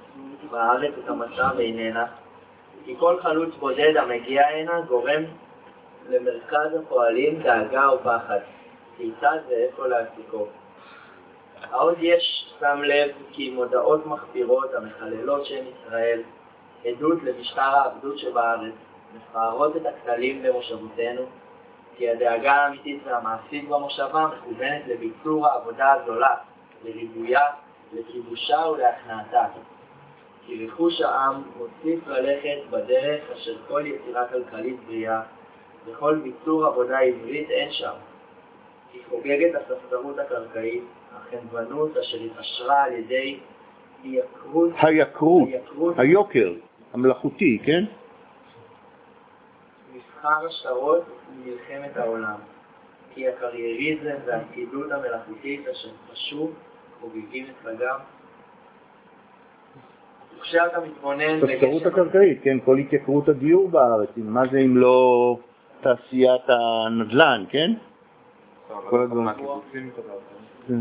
בארץ את המצב איננה, כי כל חלוץ בודד המגיע הנה גורם למרכז הפועלים דאגה ופחד, כיצד ואיפה להעסיקו. העוד יש שם לב כי מודעות מחפירות המחללות שם ישראל, עדות למשטר העבדות שבארץ, מפארות את הכתלים במושבותינו, כי הדאגה האמיתית והמעשית במושבה מכוונת לביצור העבודה הזולה, לריבויה, לכיבושה ולהכנעתה. כי רכוש העם מוסיף ללכת בדרך אשר כל יצירה כלכלית בריאה, וכל ביצור עבודה עברית אין שם. כי חוגגת הספסרות הקרקעית, החנוונות אשר התעשרה על ידי היקרות, היקרות, היקרות היוקר, המלאכותי, כן? מסחר השטרות ומלחמת העולם. כי הקרייריזם והפקידות המלאכותית אשר פשו חוגגים את חגם. וכשאתה מתבונן הספסרות הקרקעית, כן, כל התייקרות הדיור בארץ, מה זה אם לא תעשיית הנדל"ן, כן? כל הדברים. כן.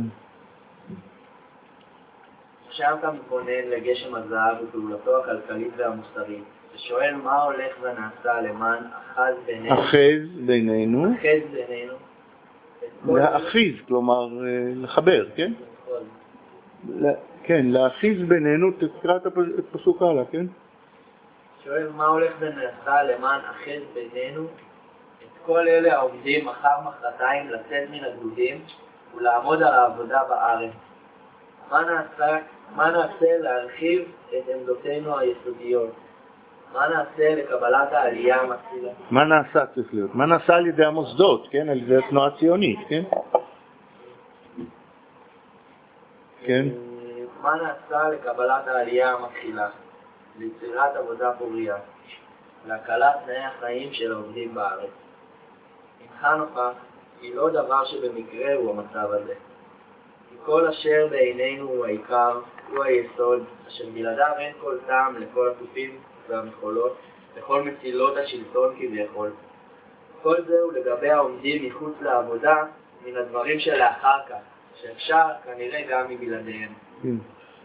עכשיו אתה מתבונן לגשם הזהב ופעולתו הכלכלית והמוסרית, ושואל מה הולך ונעשה למען אחז בינינו, אחז בינינו, אחז בינינו, להאחיז, כלומר אה, לחבר, כן? כן, להאחיז בינינו, תקרא את הפ- את פסוק הלאה, כן? שואל מה הולך ונעשה למען אחז בינינו, את כל אלה העומדים מחר מחרתיים לצאת מן הגדודים ולעמוד על העבודה בארץ. מה נעשה, מה נעשה להרחיב את עמדותינו היסודיות? מה נעשה לקבלת העלייה המצילה? מה נעשה צריך להיות? מה נעשה על ידי המוסדות, כן? על ידי התנועה הציונית, כן? כן? מה נעשה לקבלת העלייה המתחילה? ליצירת עבודה פוריה, להקלת תנאי החיים של העובדים בארץ. הנך נוכח כי לא דבר שבמקרה הוא המצב הזה. כי כל אשר בעינינו הוא העיקר, הוא היסוד, אשר בלעדיו אין כל טעם לכל התופים והמחולות, לכל מצילות השלטון כביכול. כל זה הוא לגבי העומדים מחוץ לעבודה מן הדברים שלאחר כך, שאפשר כנראה גם מבלעדיהם. כן.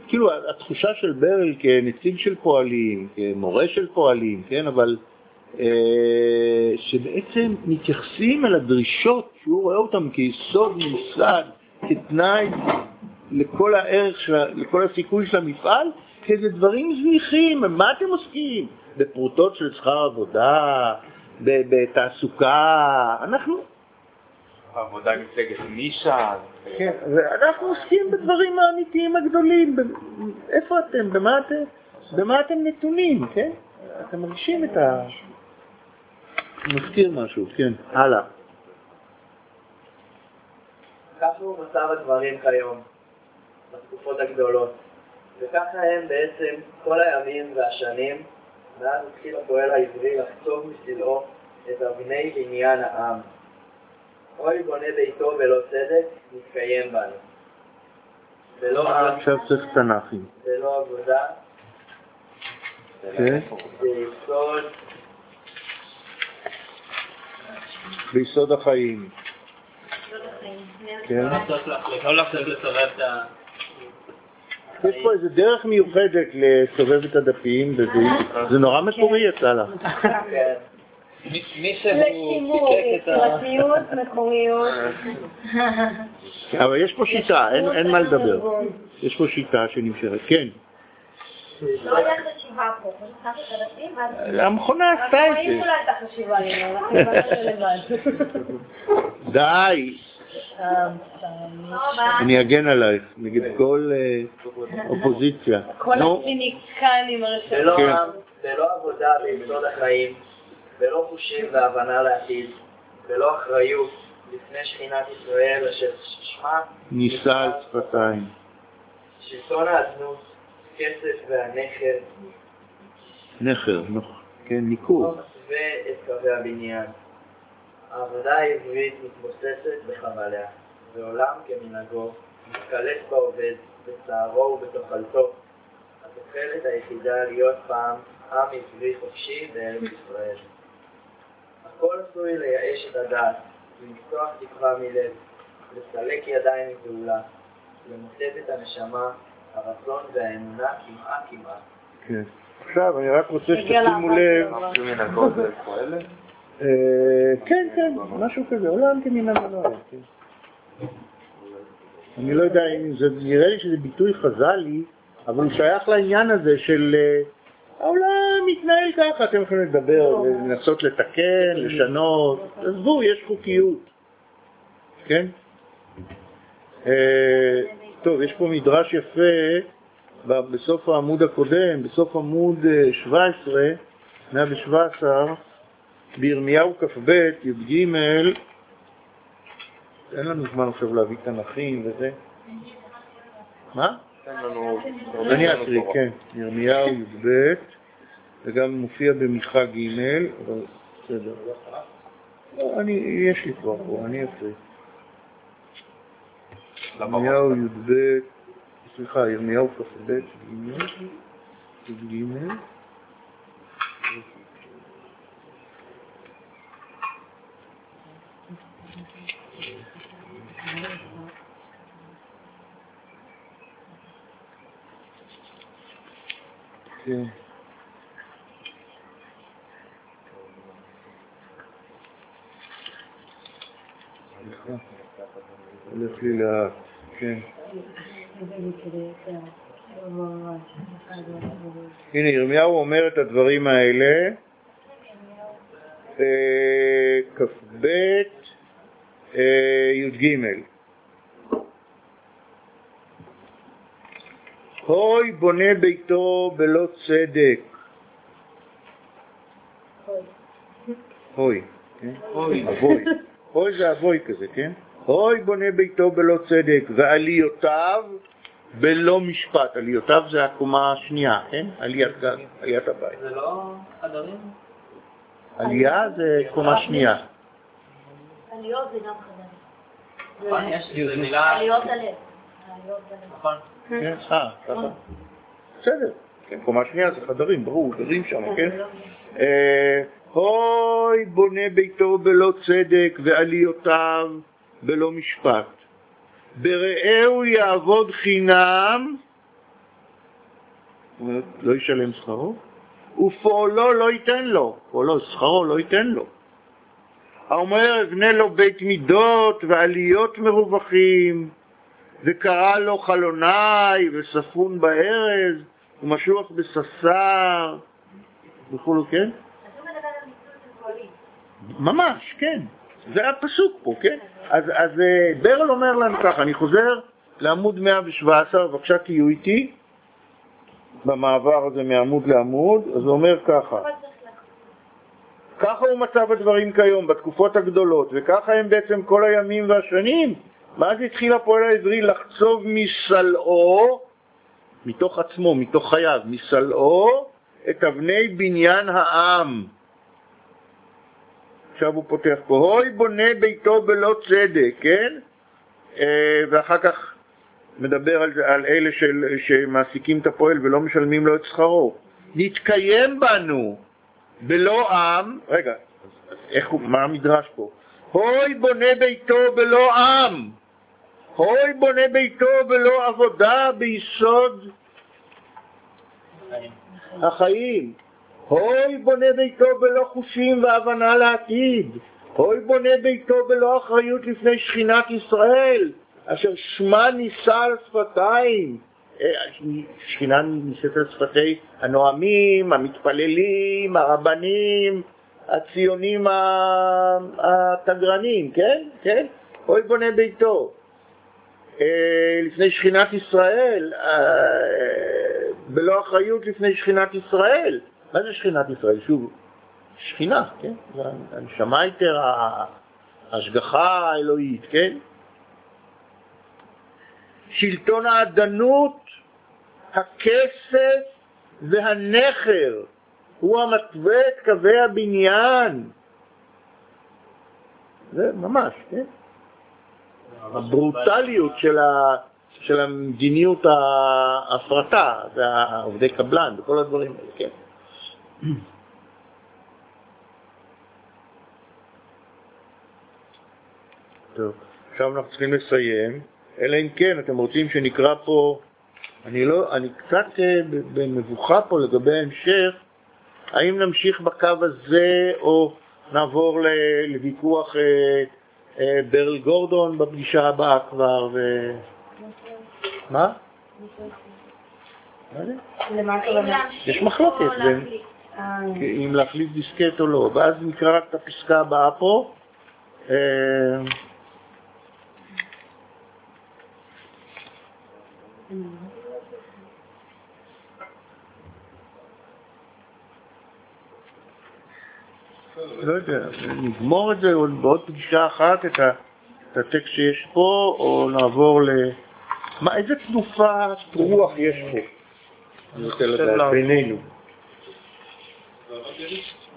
כאילו התחושה של ברל כנציג של פועלים, כמורה של פועלים, כן, אבל אה, שבעצם מתייחסים אל הדרישות שהוא רואה אותן כיסוד ממסד, כתנאי לכל הערך, של, לכל הסיכוי של המפעל, כאיזה דברים זניחים, מה אתם עוסקים? בפרוטות של שכר עבודה, בתעסוקה, אנחנו העבודה עם מפלגת נישה. כן, ואנחנו עוסקים בדברים האמיתיים הגדולים. ב- איפה אתם? במה אתם? במה אתם נתונים, כן? אתם מרגישים את ה... מזכיר משהו, כן. הלאה. כך הוא מצב הדברים כיום, בתקופות הגדולות. וככה הם בעצם כל הימים והשנים, מאז התחיל הפועל העברי לחצוב מסלעו את אבני בניין העם. אוי בונה ביתו בלא צדק, מתקיים בנו. עכשיו צריך תנ"כים. בלא עבודה, כן? ביסוד, ביסוד החיים. כן? לא לעשות- לא לסובב את ה... יש פה איזה דרך מיוחדת לסובב את הדפים, וזה נורא מקורי יצא לך. יצירתיות, מקוריות. אבל יש פה שיטה, אין- אין מה לדבר. יש פה שיטה שנמשכת. כן. לא. המכונה עשתה את זה. הבנו לבד. די. אני אגן עלייך נגד כל אה, אופוזיציה. כל הציניקנים בלא כן. עם, בלא עבודה ביסוד החיים, בלא חושים והבנה לעתיד, בלא אחריות לפני שכינת ישראל אשר שמה נישא על שפתיים. שלטון האדנות, כסף והנכר, נכר, נוח, כן, לא ניכור. מסווה את קווי הבניין. העבודה העברית מתבוססת בחבליה, ועולם כמנהגו, מתקלט בעובד, בצערו ובתוכלתו. התוחלת היחידה להיות פעם עם עברי חופשי בארץ ישראל. הכל עשוי לייאש את הדעת, למתוח תקווה מלב, לסלק ידיים מפעולה, למוטט את הנשמה, הרצון והאמונה כמעה כמעה. כן. עכשיו אני רק רוצה שתשימו לב? אה, כן, כן, משהו כזה, עולם היה, כן. אני לא יודע אם זה, נראה לי שזה ביטוי חז"לי, אבל הוא שייך לעניין הזה של אה, העולם מתנהל ככה, אתם יכולים לדבר ולנסות לתקן, לשנות, עזבו, יש חוקיות, כן? אה, טוב, יש פה מדרש יפה בסוף העמוד הקודם, בסוף עמוד אה, 17, 117, בירמיהו כ"ב, י"ג, אין לנו זמן עכשיו להביא תנכים וזה. מה? אני אקריא, כן. ירמיהו י"ב, וגם מופיע במיכה ג', אבל בסדר. אני, יש לי כבר פה, אני אקריא. ירמיהו י"ב, סליחה, ירמיהו כ"ב, ג', י"ג. כן. סליחה, הולך לי לאט, כן. הנה, ירמיהו אומר את הדברים האלה, אה, כ"ב, אה, י"ג. הוי בונה ביתו בלא צדק. הוי, כן? אבוי. הוי זה אבוי כזה, כן? הוי בונה ביתו בלא צדק, ועליותיו בלא משפט. עליותיו זה הקומה השנייה, כן? עליית גג, עליית הבית. זה לא חדרים? עלייה זה קומה שנייה. עליות זה גם חדרים. נכון, יש זה מילה... עליות הלב. עליות הלב. נכון. כן, אה, ככה. בסדר. כן, קומה שנייה זה חדרים, ברור, גרים שם, כן? אה, הוי בונה ביתו בלא צדק ועליותיו בלא משפט. ברעהו יעבוד חינם, לא ישלם שכרו, ופועלו לא ייתן לו, פועלו, שכרו לא ייתן לו. האומר אבנה לו בית מידות ועליות מרווחים, וקרא לו חלוני וספון בארז ומשוח בששר וכולו, כן? ממש, כן. זה הפסוק פה, כן? אז, אז אה, ברל אומר לנו ככה, אני חוזר לעמוד 117, בבקשה תהיו איתי במעבר הזה מעמוד לעמוד, אז הוא אומר ככה. ככה הוא מצב הדברים כיום, בתקופות הגדולות, וככה הם בעצם כל הימים והשנים. מאז התחיל הפועל העברי לחצוב מסלעו, מתוך עצמו, מתוך חייו, מסלעו, את אבני בניין העם. עכשיו הוא פותח פה, הוי בונה ביתו בלא צדק, כן? אה, ואחר כך מדבר על, על אלה של, שמעסיקים את הפועל ולא משלמים לו את שכרו. נתקיים בנו בלא עם, רגע, איך מה המדרש פה? הוי בונה ביתו בלא עם, הוי בונה ביתו בלא עבודה ביסוד החיים. הוי בונה ביתו בלא חושים והבנה לעתיד. הוי בונה ביתו בלא אחריות לפני שכינת ישראל, אשר שמה נישא על שפתיים. אה, שכינה נישאת על שפתי הנואמים, המתפללים, הרבנים, הציונים התגרנים, כן? כן? אוי בונה ביתו. אה, לפני שכינת ישראל, אה, בלא אחריות לפני שכינת ישראל. מה זה שכינת ישראל? שוב, שכינה, כן? הנשמה יותר, ההשגחה האלוהית, כן? שלטון האדנות, הכסף והנכר, הוא המתווה את קווי הבניין. זה ממש, כן? הברוטליות של, ה, של המדיניות ההפרטה, ועובדי קבלן וכל הדברים האלה, כן. טוב, עכשיו אנחנו צריכים לסיים, אלא אם כן אתם רוצים שנקרא פה, אני לא, אני קצת אה, במבוכה פה לגבי ההמשך, האם נמשיך בקו הזה או נעבור לוויכוח אה, ברל גורדון בפגישה הבאה כבר, ו... מה? יש מחלוקת בין אם להחליף דיסקט או לא, ואז נקרא רק את הפסקה הבאה פה. לא יודע, נגמור את זה עוד בעוד פגישה אחת, את, ה, את הטקסט שיש פה, או נעבור ל... מה, איזה תנופת רוח יש פה? אני רוצה לדעת, בינינו.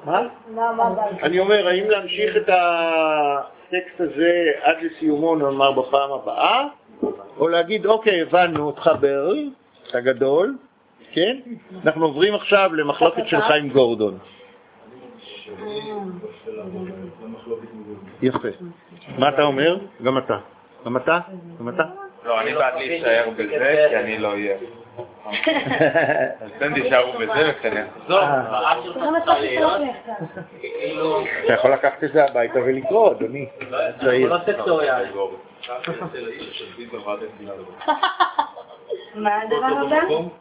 מה? אני אומר, האם להמשיך את הטקסט הזה עד לסיומו, נאמר, בפעם הבאה, או להגיד, אוקיי, הבנו אותך ברל, אתה גדול, כן? אנחנו עוברים עכשיו למחלוקת שלך עם גורדון. יפה. מה אתה אומר? גם אתה. גם אתה? גם אתה? לא, אני בעד להישאר בזה, כי אני לא אהיה. אז אתם תישארו בזה וכנראה. אה. אתה יכול לקחת את זה הביתה ולקרוא, אדוני. צעיר. מה הדבר הבא?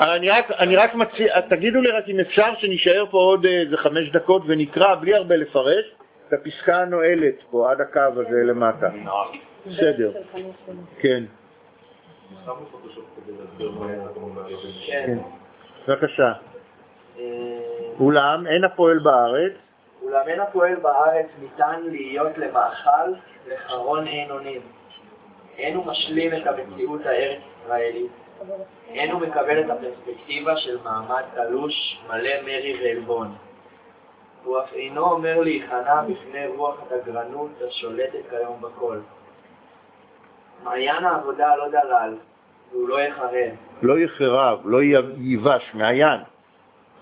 אני רק, אני רק מציע, תגידו לי רק אם אפשר שנישאר פה עוד איזה חמש דקות ונקרא בלי הרבה לפרש את הפסקה הנועלת פה עד הקו הזה למטה. בסדר. כן. כן. בבקשה. אולם אין הפועל בארץ. אולם אין הפועל בארץ ניתן להיות למאכל לחרון אין אונים. אין הוא משלים את המציאות הארץ-ישראלית. אין הוא מקבל את הפרספקטיבה של מעמד תלוש, מלא מרי ועלבון. הוא אף אינו אומר להיכנע בפני רוח הדגרנות השולטת כיום בכל. מעיין העבודה לא דלל, והוא לא יחרב. לא יחרב, לא ייבש, מעיין.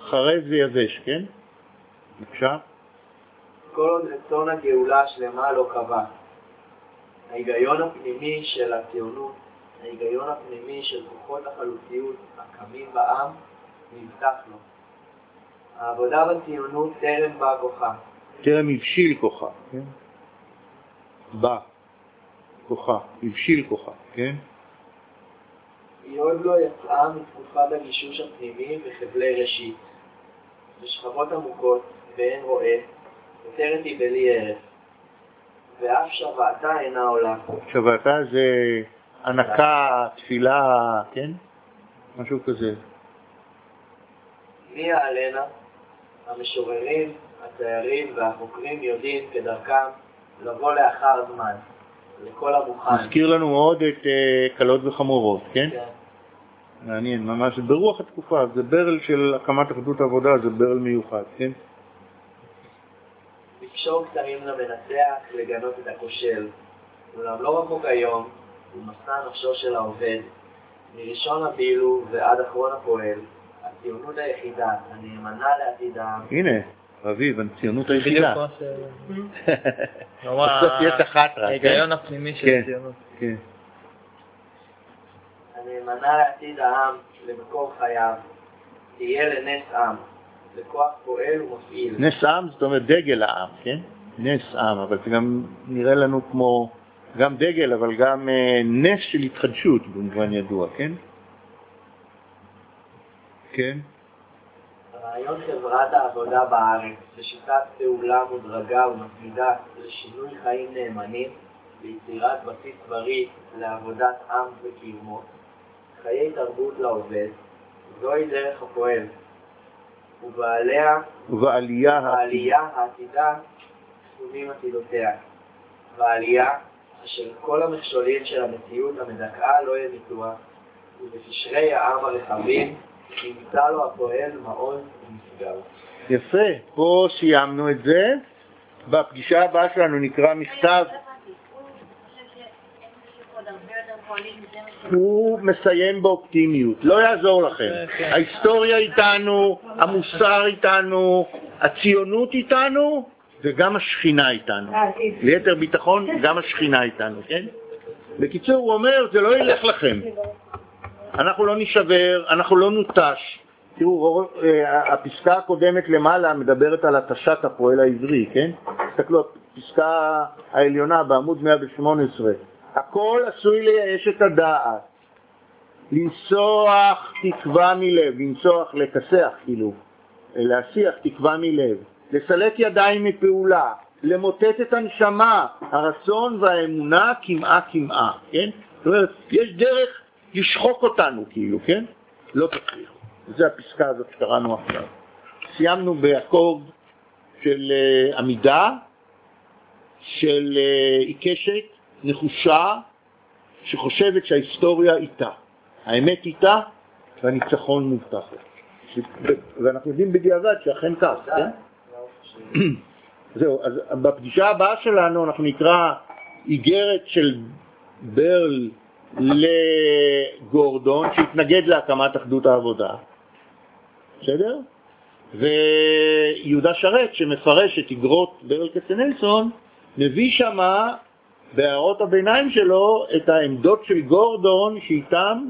חרב ויבש, כן? בבקשה. כל עוד רצון הגאולה השלמה לא קבע. ההיגיון הפנימי של הציונות, ההיגיון הפנימי של כוחות החלוציות הקמים בעם, נבטח לו. העבודה בציונות טרם בא כוחה. טרם הבשיל כוחה, כן? בא כוחה, הבשיל כוחה, כן? היא עוד לא יצאה מתקופת הגישוש הפנימי בחבלי ראשית. בשכבות עמוקות, באין רואה, נותרת היא בלי ערך. ואף שוועתה אינה עולה. שוועתה זה הנקה, תפילה, כן? משהו כזה. מי יעלנה? המשוררים, הציירים והחוקרים יודעים כדרכם לבוא לאחר זמן, לכל המוכן. מזכיר לנו מאוד את uh, קלות וחמורות, כן? כן. מעניין, ממש ברוח התקופה, זה ברל של הקמת אחדות העבודה, זה ברל מיוחד, כן? לקשור כתרים למנצח, לגנות את הכושל. אולם לא רחוק היום, ומסע נפשו של העובד, מראשון הבילו ועד אחרון הפועל, הציונות היחידה, הנאמנה לעתיד העם. הנה, אביב, הציונות היחידה. [laughs] בסוף יש אחת רק. ההיגיון הפנימי של הציונות. כן. הנאמנה לעתיד העם, למקור חייו, תהיה לנס עם, לכוח פועל ומפעיל. נס עם זאת אומרת דגל העם, כן? נס עם, אבל זה גם נראה לנו כמו גם דגל, אבל גם אה, נס של התחדשות במובן ידוע, כן? כן. רעיון חברת העבודה בארץ, בשיטת פעולה מודרגה ומתמידה לשינוי חיים נאמנים, ליצירת בסיס בריא לעבודת עם וקיומו, חיי תרבות לעובד, זוהי דרך הפועל, ובעליה, ובעלייה בעלייה העתידה כתובים עתידותיה. בעלייה, אשר כל המכשולים של המציאות המדכאה לא ימיתוה, ובקשרי העם הרחבים ימצא לו הפועל מעוז ומשגב. יפה, פה סיימנו את זה. בפגישה הבאה שלנו נקרא מכתב, הוא מסיים באופטימיות, לא יעזור לכם. ההיסטוריה איתנו, המוסר איתנו, הציונות איתנו, וגם השכינה איתנו. ליתר ביטחון, גם השכינה איתנו, כן? בקיצור, הוא אומר, זה לא ילך לכם. אנחנו לא נשבר, אנחנו לא נוטש. תראו, אה, הפסקה הקודמת למעלה מדברת על התשת הפועל העברי, כן? תסתכלו, הפסקה העליונה בעמוד 118. הכל עשוי לייאש את הדעת, לנסוח תקווה מלב, לנסוח, לכסח כאילו, להסיח תקווה מלב, לסלק ידיים מפעולה, למוטט את הנשמה, הרצון והאמונה כמעה, כן? זאת אומרת, יש דרך לשחוק אותנו כאילו, כן? לא תצליחו. זו הפסקה הזאת שקראנו עכשיו. סיימנו באקורד של uh, עמידה, של uh, עיקשת, נחושה, שחושבת שההיסטוריה איתה. האמת איתה והניצחון מובטח. ואנחנו יודעים בדיעבד שאכן כך, כן? זהו, אז בפגישה הבאה שלנו אנחנו נקרא איגרת של ברל לגורדון שהתנגד להקמת אחדות העבודה, בסדר? ויהודה שרת שמפרש את איגרות ברל כצנלסון מביא שמה בהערות הביניים שלו את העמדות של גורדון שאיתם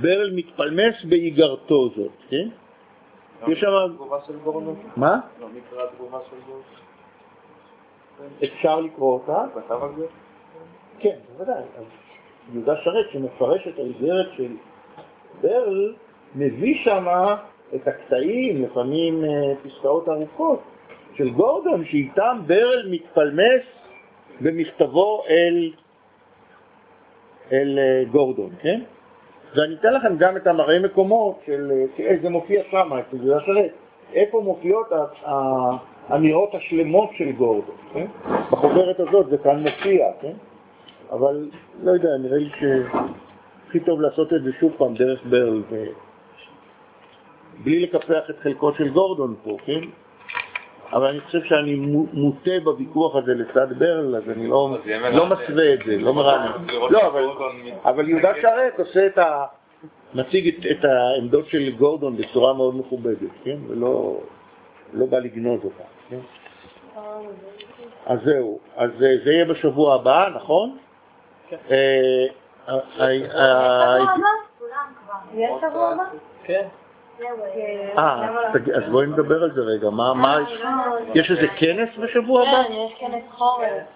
ברל מתפלמס באיגרתו זאת, כן? יש שם... מה? לא, מקרא התגובה של. אפשר לקרוא אותה? כן, בוודאי. אז יהודה שרת שמפרש את האיגרת של ברל מביא שם את הקטעים, לפעמים אה, פסקאות ארוכות, של גורדון שאיתם ברל מתפלמס במכתבו אל, אל אה, גורדון, כן? ואני אתן לכם גם את המראה מקומות של, אה, זה מופיע שם, יהודה שרת, איפה מופיעות האמירות השלמות של גורדון, כן? בחוברת הזאת זה כאן מופיע, כן? אבל לא יודע, נראה לי שהכי טוב לעשות את זה שוב פעם דרך ברל, ו... בלי לקפח את חלקו של גורדון פה, כן? אבל אני חושב שאני מוטה בוויכוח הזה לצד ברל, אז אני לא, לא מסווה את זה, לא מרענן. לא, אבל, אבל יהודה שרת עושה את ה... מציג את, את העמדות של גורדון בצורה מאוד מכובדת, כן? ולא לא בא לגנוז אותה, כן? אז זהו, אז זה יהיה בשבוע הבא, נכון? יש שבוע הבא? כן. אה, אז בואי נדבר על זה רגע, מה, מה, יש איזה כנס בשבוע הבא? כן, יש כנס חורף.